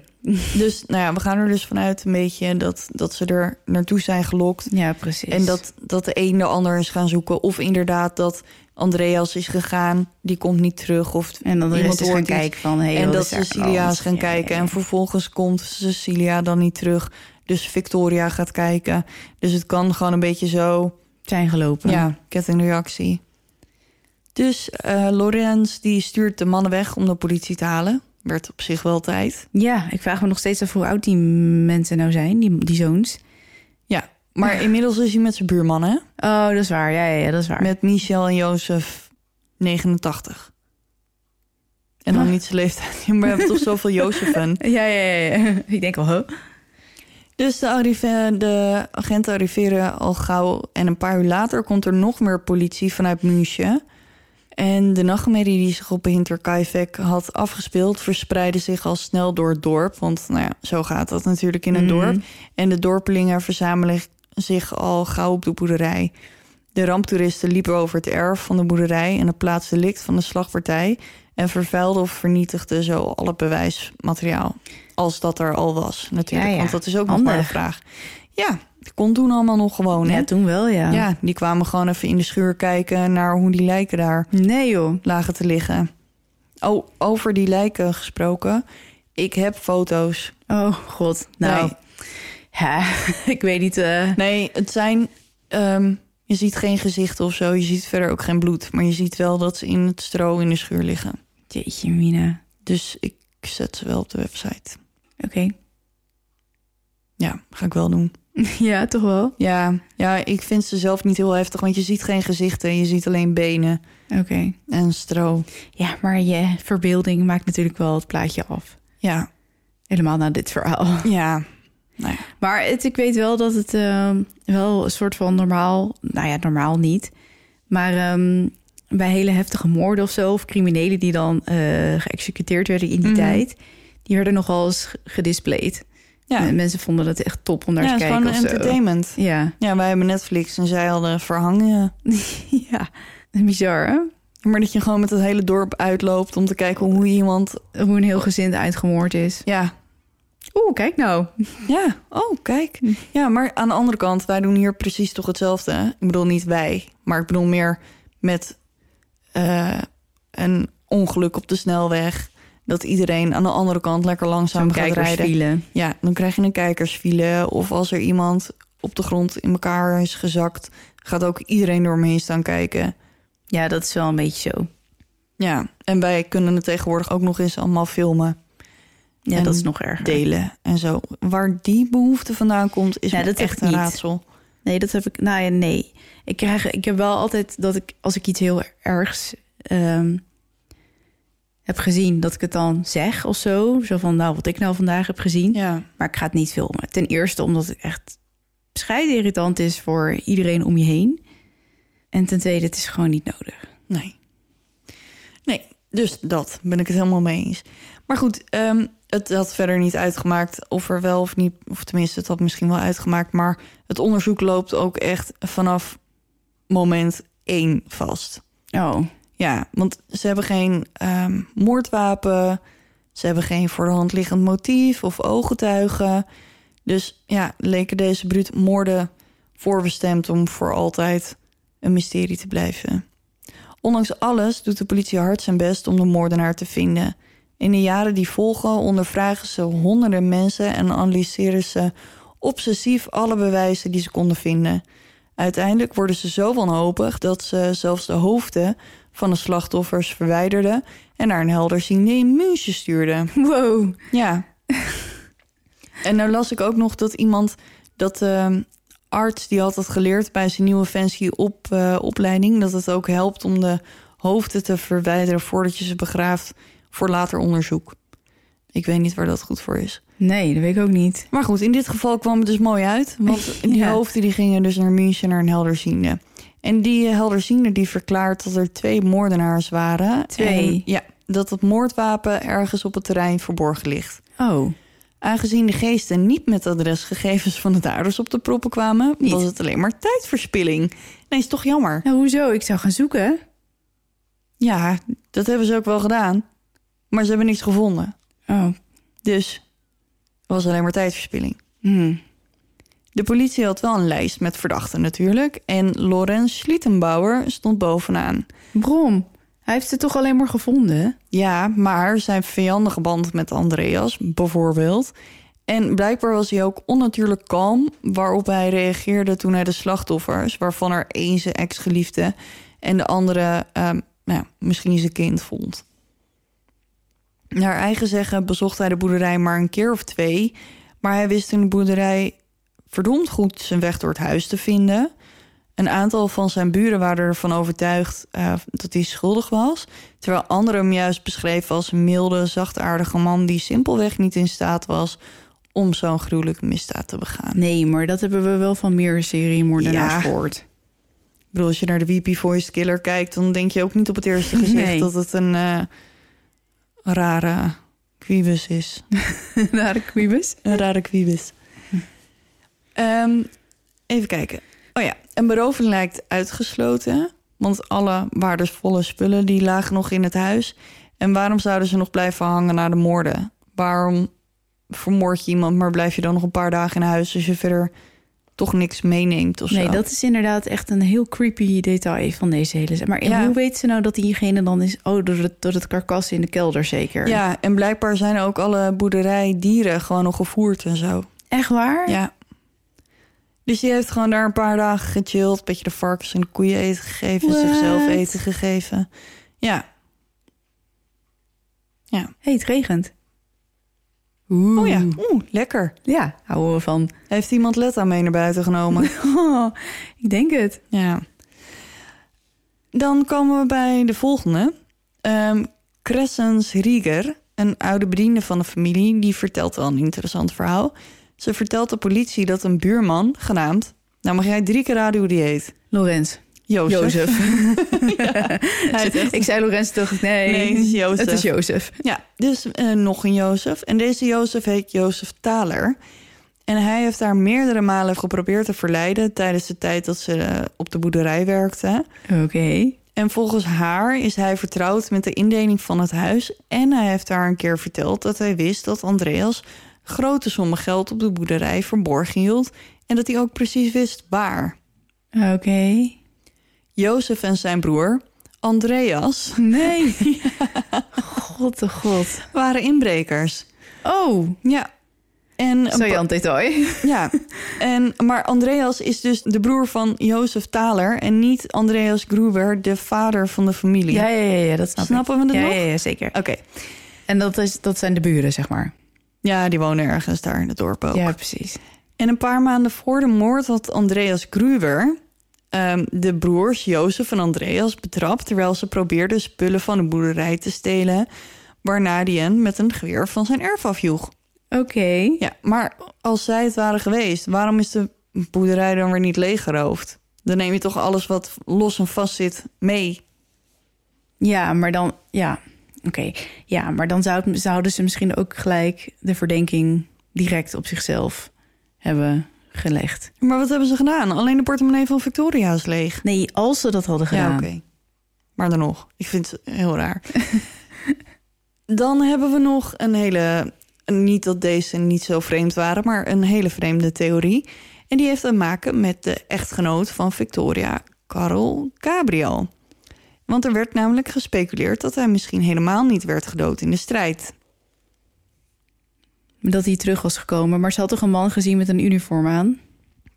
S3: dus nou ja, we gaan er dus vanuit een beetje dat, dat ze er naartoe zijn gelokt.
S2: Ja, precies.
S3: En dat, dat de een de ander is gaan zoeken. Of inderdaad dat Andreas is gegaan, die komt niet terug. Of
S2: en dan
S3: iemand
S2: gaan
S3: hoort iets.
S2: kijken van... Hey,
S3: en dat Cecilia is gaan
S2: Ja,
S3: kijken.
S2: ja,
S3: En vervolgens komt Cecilia dan niet terug. Dus Victoria gaat kijken. Dus het kan gewoon een beetje zo
S2: zijn gelopen.
S3: Ja, kettingreactie. Dus eh Lorenz die stuurt de mannen weg om de politie te halen. Werd op zich wel tijd.
S2: Ja, ik vraag me nog steeds af hoe oud die mensen nou zijn, die, die zoons.
S3: Ja, maar inmiddels is hij met zijn buurman, hè?
S2: Oh, dat is waar. Ja, ja, ja dat is waar.
S3: Met Michel en Jozef 89. En dan
S2: Ah.
S3: niet zijn leeftijd. Maar we hebben toch zoveel Jozefen.
S2: Ja, ja, ja, ja. Ik denk al, huh?
S3: Dus de, arrive- de agenten arriveren al gauw. En een paar uur later komt er nog meer politie vanuit München. En de nachtmerrie die zich op Hinterkaifeck had afgespeeld... verspreidde zich al snel door het dorp. Want nou ja, zo gaat dat natuurlijk in een
S2: Mhm.
S3: dorp. En de dorpelingen verzamelen zich al gauw op de boerderij. De ramptoeristen liepen over het erf van de boerderij... en het plaatsdelict van de slagpartij... en vervuilden of vernietigden zo al het bewijsmateriaal. Als dat er al was, natuurlijk.
S2: Ja, ja.
S3: Want dat is ook nog maar de
S2: Handig.
S3: vraag. Ja, het kon toen allemaal nog gewoon, hè?
S2: Ja, toen wel, ja.
S3: Ja, die kwamen gewoon even in de schuur kijken... naar hoe die lijken daar
S2: Nee, joh.
S3: lagen te liggen. Oh, over die lijken gesproken. Ik heb foto's.
S2: Oh, god. Nou,
S3: Nee.
S2: ja, ik weet niet. eh,
S3: Nee, het zijn... ehm, Je ziet geen gezichten of zo. Je ziet verder ook geen bloed. Maar je ziet wel dat ze in het stro in de schuur liggen.
S2: Jeetje, Mina.
S3: Dus ik zet ze wel op de website.
S2: Oké.
S3: Ja, ga ik wel doen.
S2: ja, toch wel?
S3: Ja, ja, ik vind ze zelf niet heel heftig. Want je ziet geen gezichten. Je ziet alleen benen
S2: Oké.
S3: en stro.
S2: Ja, maar je verbeelding maakt natuurlijk wel het plaatje af.
S3: Ja,
S2: Helemaal na dit verhaal.
S3: ja. Nou ja.
S2: Maar het, ik weet wel dat het ehm, wel een soort van normaal... Nou ja, normaal niet. Maar ehm, bij hele heftige moorden of zo... of criminelen die dan eh, geëxecuteerd werden in die
S3: Mhm.
S2: tijd... die werden nogal eens ge- gedisplayed.
S3: Ja,
S2: En mensen vonden het echt top om naar
S3: ja
S2: te kijken
S3: gewoon
S2: of zo.
S3: entertainment.
S2: Ja.
S3: Ja, wij hebben Netflix en zij hadden verhangen.
S2: ja, bizar hè?
S3: Maar dat je gewoon met het hele dorp uitloopt om te kijken hoe iemand...
S2: Hoe een heel gezin uitgemoord is.
S3: Ja,
S2: Oeh, kijk nou.
S3: ja, oh kijk. Ja, maar aan de andere kant, wij doen hier precies toch hetzelfde. Ik bedoel niet wij, maar ik bedoel meer met eh, een ongeluk op de snelweg. Dat iedereen aan de andere kant lekker langzaam
S2: Zo'n
S3: gaat rijden. Ja, dan krijg je een kijkersfile. Of als er iemand op de grond in elkaar is gezakt... gaat ook iedereen door me heen staan kijken.
S2: Ja, dat is wel een beetje zo.
S3: Ja, en wij kunnen het tegenwoordig ook nog eens allemaal filmen,
S2: Ja, dat is nog erger.
S3: delen en zo. Waar die behoefte vandaan komt, is
S2: dat
S3: echt een
S2: niet.
S3: raadsel.
S2: Nee, dat heb ik. Nou ja, nee. Ik krijg. Ik heb wel altijd dat ik als ik iets heel ergs ehm, heb gezien, dat ik het dan zeg of zo. Zo van, nou, wat ik nou vandaag heb gezien.
S3: Ja,
S2: Maar ik ga het niet filmen. Ten eerste omdat het echt bescheiden irritant is voor iedereen om je heen. En ten tweede, het is gewoon niet nodig.
S3: nee. Nee, dus dat ben ik het helemaal mee eens. Maar goed, ehm, het had verder niet uitgemaakt of er wel of niet... of tenminste, het had misschien wel uitgemaakt... maar het onderzoek loopt ook echt vanaf moment één vast.
S2: Oh,
S3: Ja, want ze hebben geen ehm, moordwapen. Ze hebben geen voor de hand liggend motief of ooggetuigen. Dus ja, leken deze bruut moorden voorbestemd om voor altijd een mysterie te blijven. Ondanks alles doet de politie hard zijn best om de moordenaar te vinden. In de jaren die volgen ondervragen ze honderden mensen en analyseren ze obsessief alle bewijzen die ze konden vinden. Uiteindelijk worden ze zo wanhopig dat ze zelfs de hoofden van de slachtoffers verwijderden en naar een helderziende immuunsje stuurden.
S2: wow.
S3: Ja. en nou las ik ook nog dat iemand, dat de arts die had het geleerd bij zijn nieuwe fancy op, eh, opleiding, dat het ook helpt om de hoofden te verwijderen voordat je ze begraaft voor later onderzoek. Ik weet niet waar dat goed voor is.
S2: Nee, dat weet ik ook niet.
S3: Maar goed, in dit geval kwam het dus mooi uit. Want die
S2: Ja.
S3: hoofden die gingen dus naar München naar een helderziende. En die eh, helderziende die verklaart dat er twee moordenaars waren.
S2: Twee?
S3: En, ja, dat het moordwapen ergens op het terrein verborgen ligt.
S2: Oh,
S3: Aangezien de geesten niet met adresgegevens van de daders op de proppen kwamen...
S2: Niet.
S3: was het alleen maar tijdverspilling. Nee, is toch jammer?
S2: nou hoezo? Ik zou gaan zoeken.
S3: Ja, dat hebben ze ook wel gedaan. Maar ze hebben niks gevonden.
S2: Oh,
S3: Dus het was alleen maar tijdverspilling.
S2: hmm.
S3: De politie had wel een lijst met verdachten natuurlijk. En Lorenz Schlittenbauer stond bovenaan.
S2: Brom. Hij heeft het toch alleen maar gevonden?
S3: Ja, maar zijn vijandige band met Andreas bijvoorbeeld. En blijkbaar was hij ook onnatuurlijk kalm... waarop hij reageerde toen hij de slachtoffers... waarvan er één zijn ex-geliefde... en de andere ehm, nou, misschien zijn kind vond. Naar eigen zeggen bezocht hij de boerderij maar een keer of twee... maar hij wist in de boerderij verdomd goed zijn weg door het huis te vinden... Een aantal van zijn buren waren ervan overtuigd eh, dat hij schuldig was. Terwijl anderen hem juist beschreven als een milde, zachtaardige man... die simpelweg niet in staat was om zo'n gruwelijke misdaad te begaan.
S2: Nee, maar dat hebben we wel van meer seriemoordenaars
S3: Ja.
S2: gehoord.
S3: Ik bedoel, als je naar de VP Voice Killer kijkt... dan denk je ook niet op het eerste gezicht
S2: Nee.
S3: dat het een eh, rare quibus is.
S2: Naar de quibus.
S3: Een rare quibus. Ehm, even kijken. Oh ja, een beroving lijkt uitgesloten. Want alle waardevolle spullen die lagen nog in het huis. En waarom zouden ze nog blijven hangen na de moorden? Waarom vermoord je iemand, maar blijf je dan nog een paar dagen in huis... als je verder toch niks meeneemt of
S2: Nee,
S3: zo?
S2: dat is inderdaad echt een heel creepy detail van deze hele... Maar
S3: Ja.
S2: hoe weet ze nou dat diegene dan is... Oh, door het, door het karkas in de kelder zeker?
S3: Ja, en blijkbaar zijn ook alle boerderijdieren gewoon nog gevoerd en zo.
S2: Echt waar?
S3: Ja. Dus die heeft gewoon daar een paar dagen gechilled. Een beetje de varkens en de koeien eten gegeven.
S2: What?
S3: Zichzelf eten gegeven. Ja. Ja.
S2: hey, het regent.
S3: Oh ja, oeh, lekker.
S2: Ja, houden we van.
S3: Heeft iemand Letta mee naar buiten genomen?
S2: Oh, ik denk het.
S3: ja. Dan komen we bij de volgende. Ehm Crescens Rieger, een oude bediende van de familie... die vertelt wel een interessant verhaal. Ze vertelt de politie dat een buurman genaamd... Nou mag jij drie keer raden hoe die heet.
S2: Lorenz.
S3: Jozef. Echt-
S2: ik zei Lorenz toch? Nee,
S3: Nee, het is Jozef.
S2: Het is Jozef.
S3: Ja, dus eh, nog een Jozef. En deze Jozef heet Jozef Thaler. En hij heeft haar meerdere malen geprobeerd te verleiden... tijdens de tijd dat ze eh, op de boerderij werkte.
S2: Oké.
S3: En volgens haar is hij vertrouwd met de indeling van het huis. En hij heeft haar een keer verteld dat hij wist dat Andreas... grote sommen geld op de boerderij verborgen hield... en dat hij ook precies wist waar.
S2: Oké.
S3: Jozef en zijn broer, Andreas,
S2: Nee. God de god.
S3: waren inbrekers.
S2: Oh,
S3: Ja. En
S2: zo Jan detail.
S3: Ja, en, maar Andreas is dus de broer van Jozef Thaler... en niet Andreas Gruber, de vader van de familie.
S2: Ja, ja, ja, ja dat snap
S3: Snappen we het
S2: ja,
S3: nog?
S2: Ja, ja, zeker.
S3: Oké.
S2: En dat, is, dat zijn de buren, zeg maar.
S3: Ja, die wonen ergens daar in het dorp ook.
S2: Ja, precies.
S3: En een paar maanden voor de moord had Andreas Gruber... ehm, de broers Jozef en Andreas betrapt... terwijl ze probeerden spullen van de boerderij te stelen... waarna die hen met een geweer van zijn erf afjoeg.
S2: Oké.
S3: Ja, maar als zij het waren geweest... waarom is de boerderij dan weer niet leeggeroofd? Dan neem je toch alles wat los en vast zit mee...
S2: Ja, maar dan... Ja, oké. Ja, maar dan zou, zouden ze misschien ook gelijk de verdenking direct op zichzelf hebben gelegd.
S3: Maar wat hebben ze gedaan? Alleen de portemonnee van Victoria is leeg.
S2: Nee, als ze dat hadden gedaan.
S3: Ja, oké. Maar dan nog. Ik vind het heel raar. dan hebben we nog een hele... Niet dat deze niet zo vreemd waren, maar een hele vreemde theorie. En die heeft te maken met de echtgenoot van Victoria, Carol Gabriel. Want er werd namelijk gespeculeerd dat hij misschien helemaal niet werd gedood in de strijd.
S2: Dat hij terug was gekomen. Maar ze had toch een man gezien met een uniform aan?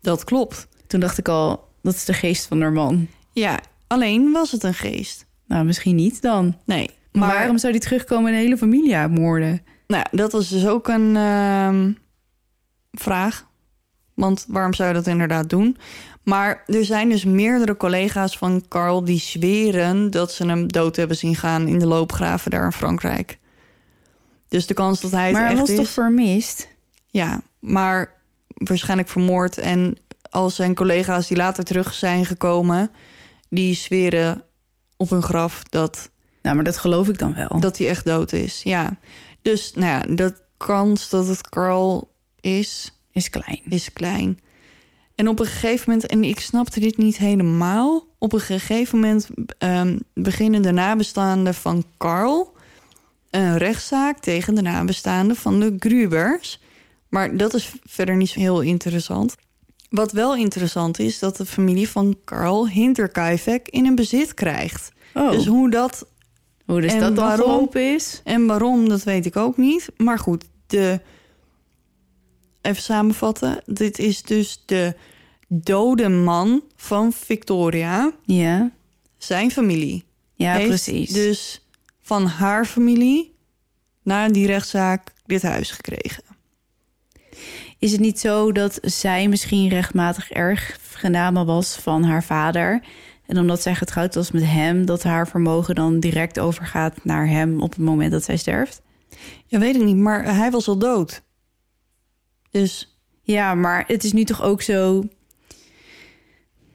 S3: Dat klopt.
S2: Toen dacht ik al, dat is de geest van haar man.
S3: Ja, alleen was het een geest.
S2: Nou, misschien niet dan.
S3: Nee,
S2: Maar
S3: maar
S2: waarom zou die terugkomen en de hele familie uitmoorden?
S3: Nou, dat was dus ook een ehm, vraag. Want waarom zou je dat inderdaad doen? Maar er zijn dus meerdere collega's van Carl die zweren dat ze hem dood hebben zien gaan in de loopgraven daar in Frankrijk. Dus de kans dat hij het
S2: maar hij
S3: echt
S2: was
S3: is,
S2: toch vermist?
S3: ja, maar waarschijnlijk vermoord. En als zijn collega's die later terug zijn gekomen, die zweren op hun graf dat
S2: Nou, maar dat geloof ik dan wel.
S3: dat hij echt dood is. Ja. Dus nou ja, de kans dat het Carl is,
S2: is klein.
S3: is klein. En op een gegeven moment, en ik snapte dit niet helemaal... op een gegeven moment ehm, beginnen de nabestaanden van Carl... een rechtszaak tegen de nabestaanden van de Grubers. Maar dat is verder niet zo heel interessant. Wat wel interessant is, dat de familie van Carl Hinterkaifeck in een bezit krijgt.
S2: Oh,
S3: Dus hoe dat
S2: hoe dus
S3: en
S2: dat dan
S3: waarom?
S2: is?
S3: en waarom, dat weet ik ook niet. Maar goed, de... even samenvatten. Dit is dus de dode man van Victoria,
S2: Ja,
S3: zijn familie.
S2: ja precies.
S3: Dus van haar familie naar die rechtszaak dit huis gekregen.
S2: Is het niet zo dat zij misschien rechtmatig erfgename was van haar vader... en omdat zij getrouwd was met hem... dat haar vermogen dan direct overgaat naar hem op het moment dat zij sterft?
S3: Ja, weet ik niet, maar hij was al dood. Dus
S2: Ja, maar het is nu toch ook zo...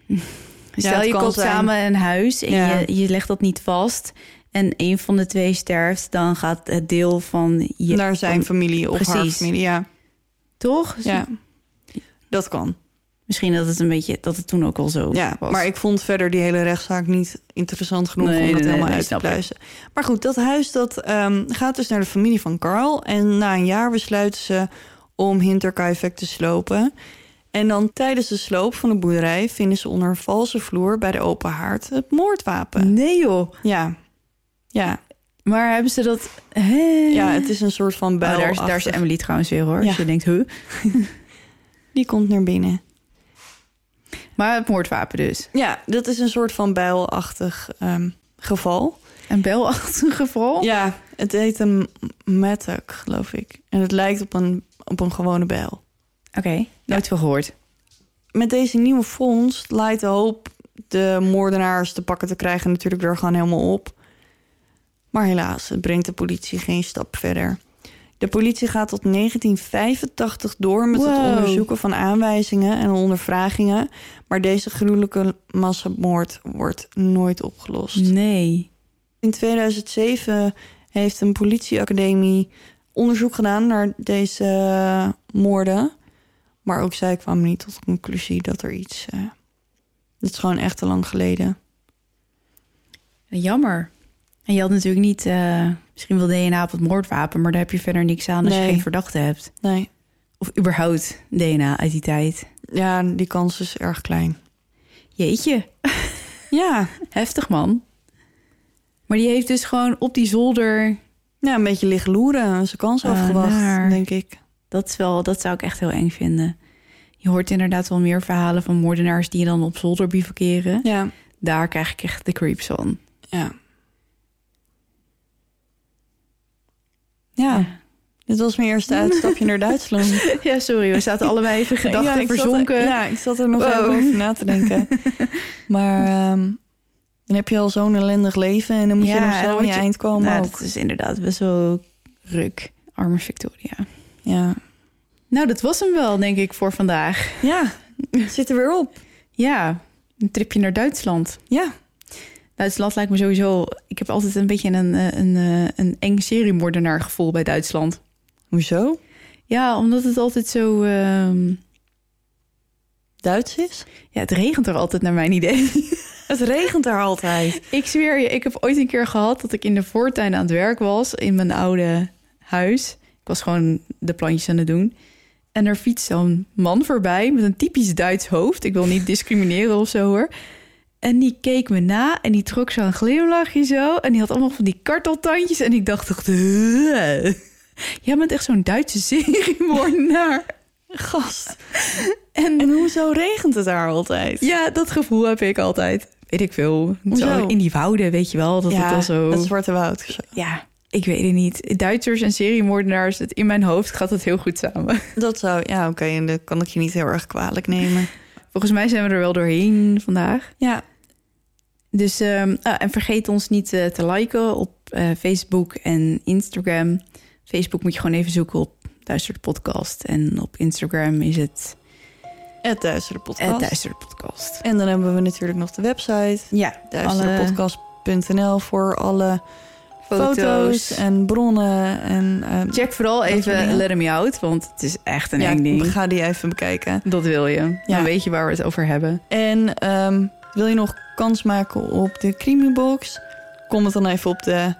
S2: Stel je koopt
S3: zijn.
S2: samen een huis en
S3: Ja.
S2: je, je legt dat niet vast... en een van de twee sterft, dan gaat het deel van je...
S3: naar zijn
S2: van-
S3: familie of haar
S2: Precies.
S3: familie. Ja,
S2: Toch?
S3: ja, dat kan.
S2: Misschien dat het een beetje... dat het toen ook al zo
S3: Ja,
S2: was.
S3: maar ik vond verder die hele rechtszaak niet interessant genoeg
S2: Nee,
S3: om het
S2: nee,
S3: helemaal
S2: nee,
S3: uit te pluizen. Maar goed, dat huis dat ehm, gaat dus naar de familie van Carl. En na een jaar besluiten ze om Hinterkaifeck te slopen. En dan tijdens de sloop van de boerderij vinden ze onder een valse vloer bij de open haard het moordwapen.
S2: Nee joh.
S3: Ja, ja,
S2: Maar hebben ze dat...
S3: Ja het is een soort van
S2: Oh,
S3: bijl.
S2: daar, is, daar is Emily trouwens weer hoor.
S3: Ja.
S2: Als je denkt, huh?
S3: Die komt naar binnen.
S2: Maar het moordwapen dus.
S3: Ja, dat is een soort van bijlachtig ehm, geval.
S2: Een belachtig geval?
S3: Ja, het heet een mattock, geloof ik. En het lijkt op een, op een gewone bijl.
S2: Oké, nooit veel gehoord.
S3: Met deze nieuwe vondst leidt de hoop de moordenaars te pakken te krijgen natuurlijk weer gewoon helemaal op. Maar helaas, het brengt de politie geen stap verder. De politie gaat tot 1985 door met het onderzoeken van aanwijzingen en ondervragingen. Maar deze gruwelijke massamoord wordt nooit opgelost.
S2: Nee.
S3: In 2007 heeft een politieacademie onderzoek gedaan naar deze moorden. Maar ook zij kwamen niet tot de conclusie dat er iets. eh dit is gewoon echt te lang geleden.
S2: Jammer. En je had natuurlijk niet eh, misschien wel DNA op het moordwapen, maar daar heb je verder niks aan als je geen verdachte hebt.
S3: Nee.
S2: Of überhaupt DNA uit die tijd.
S3: Ja, die kans is erg klein.
S2: Jeetje,
S3: Ja,
S2: heftig man. Maar die heeft dus gewoon op die zolder.
S3: ja een beetje liggen loeren. Zijn kans
S2: Ah,
S3: afgewacht,
S2: naar.
S3: denk ik.
S2: Dat, is wel, dat zou ik echt heel eng vinden. Je hoort inderdaad wel meer verhalen van moordenaars die dan op zolder bivakeren.
S3: Ja,
S2: Daar krijg ik echt de creeps van.
S3: ja. Ja, dit was mijn eerste uitstapje naar Duitsland.
S2: Ja, sorry, we zaten allebei even gedachten
S3: Ja, zat er-
S2: verzonken.
S3: ja, ik zat er nog
S2: Wow.
S3: even over na te denken. maar ehm, dan heb je al zo'n ellendig leven en dan moet je nog zo aan je eind komen
S2: Nou,
S3: ook.
S2: dat is inderdaad best wel ruk. Arme Victoria.
S3: Ja.
S2: Nou, dat was hem wel, denk ik, voor vandaag.
S3: ja, zit er weer op.
S2: Ja, een tripje naar Duitsland.
S3: Ja,
S2: Duitsland lijkt me sowieso... Ik heb altijd een beetje een, eh, een, eh, een eng seriemoordenaar gevoel bij Duitsland.
S3: hoezo?
S2: Ja, omdat het altijd zo... ehm,
S3: Duits is?
S2: Ja, het regent er altijd naar mijn idee.
S3: Het regent daar altijd.
S2: ik zweer je, ik heb ooit een keer gehad... dat ik in de voortuin aan het werk was... in mijn oude huis. Ik was gewoon de plantjes aan het doen. En er fietst zo'n man voorbij met een typisch Duits hoofd. Ik wil niet discrimineren of zo hoor. En die keek me na en die trok zo'n glimlachje zo. En die had allemaal van die karteltandjes. En ik dacht. "Huh? Jij bent echt zo'n Duitse seriemoordenaar.
S3: Gast.
S2: En
S3: En hoezo regent het daar altijd?
S2: ja, dat gevoel heb ik altijd. Weet ik veel. Zo in die wouden, weet je wel. Dat het al zo...
S3: het Zwarte Woud. zo.
S2: Ja, ik weet het niet. Duitsers en seriemoordenaars, het, in mijn hoofd gaat het heel goed samen.
S3: Dat zou, ja oké, en dat kan ik je niet heel erg kwalijk nemen.
S2: Volgens mij zijn we er wel doorheen vandaag.
S3: Ja,
S2: Dus, ehm, ah, en vergeet ons niet eh, te liken op eh, Facebook en Instagram. Facebook moet je gewoon even zoeken op Duister de Podcast. En op Instagram is het
S3: het Duistere Podcast. En dan hebben we natuurlijk nog de website.
S2: Ja,
S3: duisterepodcast.nl voor alle foto's,
S2: foto's.
S3: en bronnen. En, ehm,
S2: Check vooral even. Let Me Out, want het is echt een
S3: ja,
S2: eng ding.
S3: ga die even bekijken.
S2: Dat wil je.
S3: Ja.
S2: Dan weet je waar we het over hebben.
S3: En ehm, wil je nog kans maken op de Creamybox? Kom het dan even op de,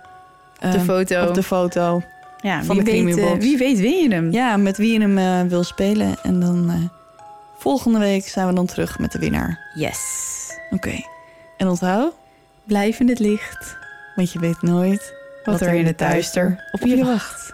S3: ehm,
S2: de foto.
S3: op de foto.
S2: ja,
S3: van
S2: wie,
S3: de
S2: weet,
S3: Creamy
S2: eh, wie weet win je hem.
S3: Ja, met wie je hem eh, wil spelen. En dan eh, volgende week zijn we dan terug met de winnaar.
S2: Yes.
S3: Oké. En onthoud,
S2: Blijf in het licht.
S3: want je weet nooit
S2: Wat, er in het duister op je wacht.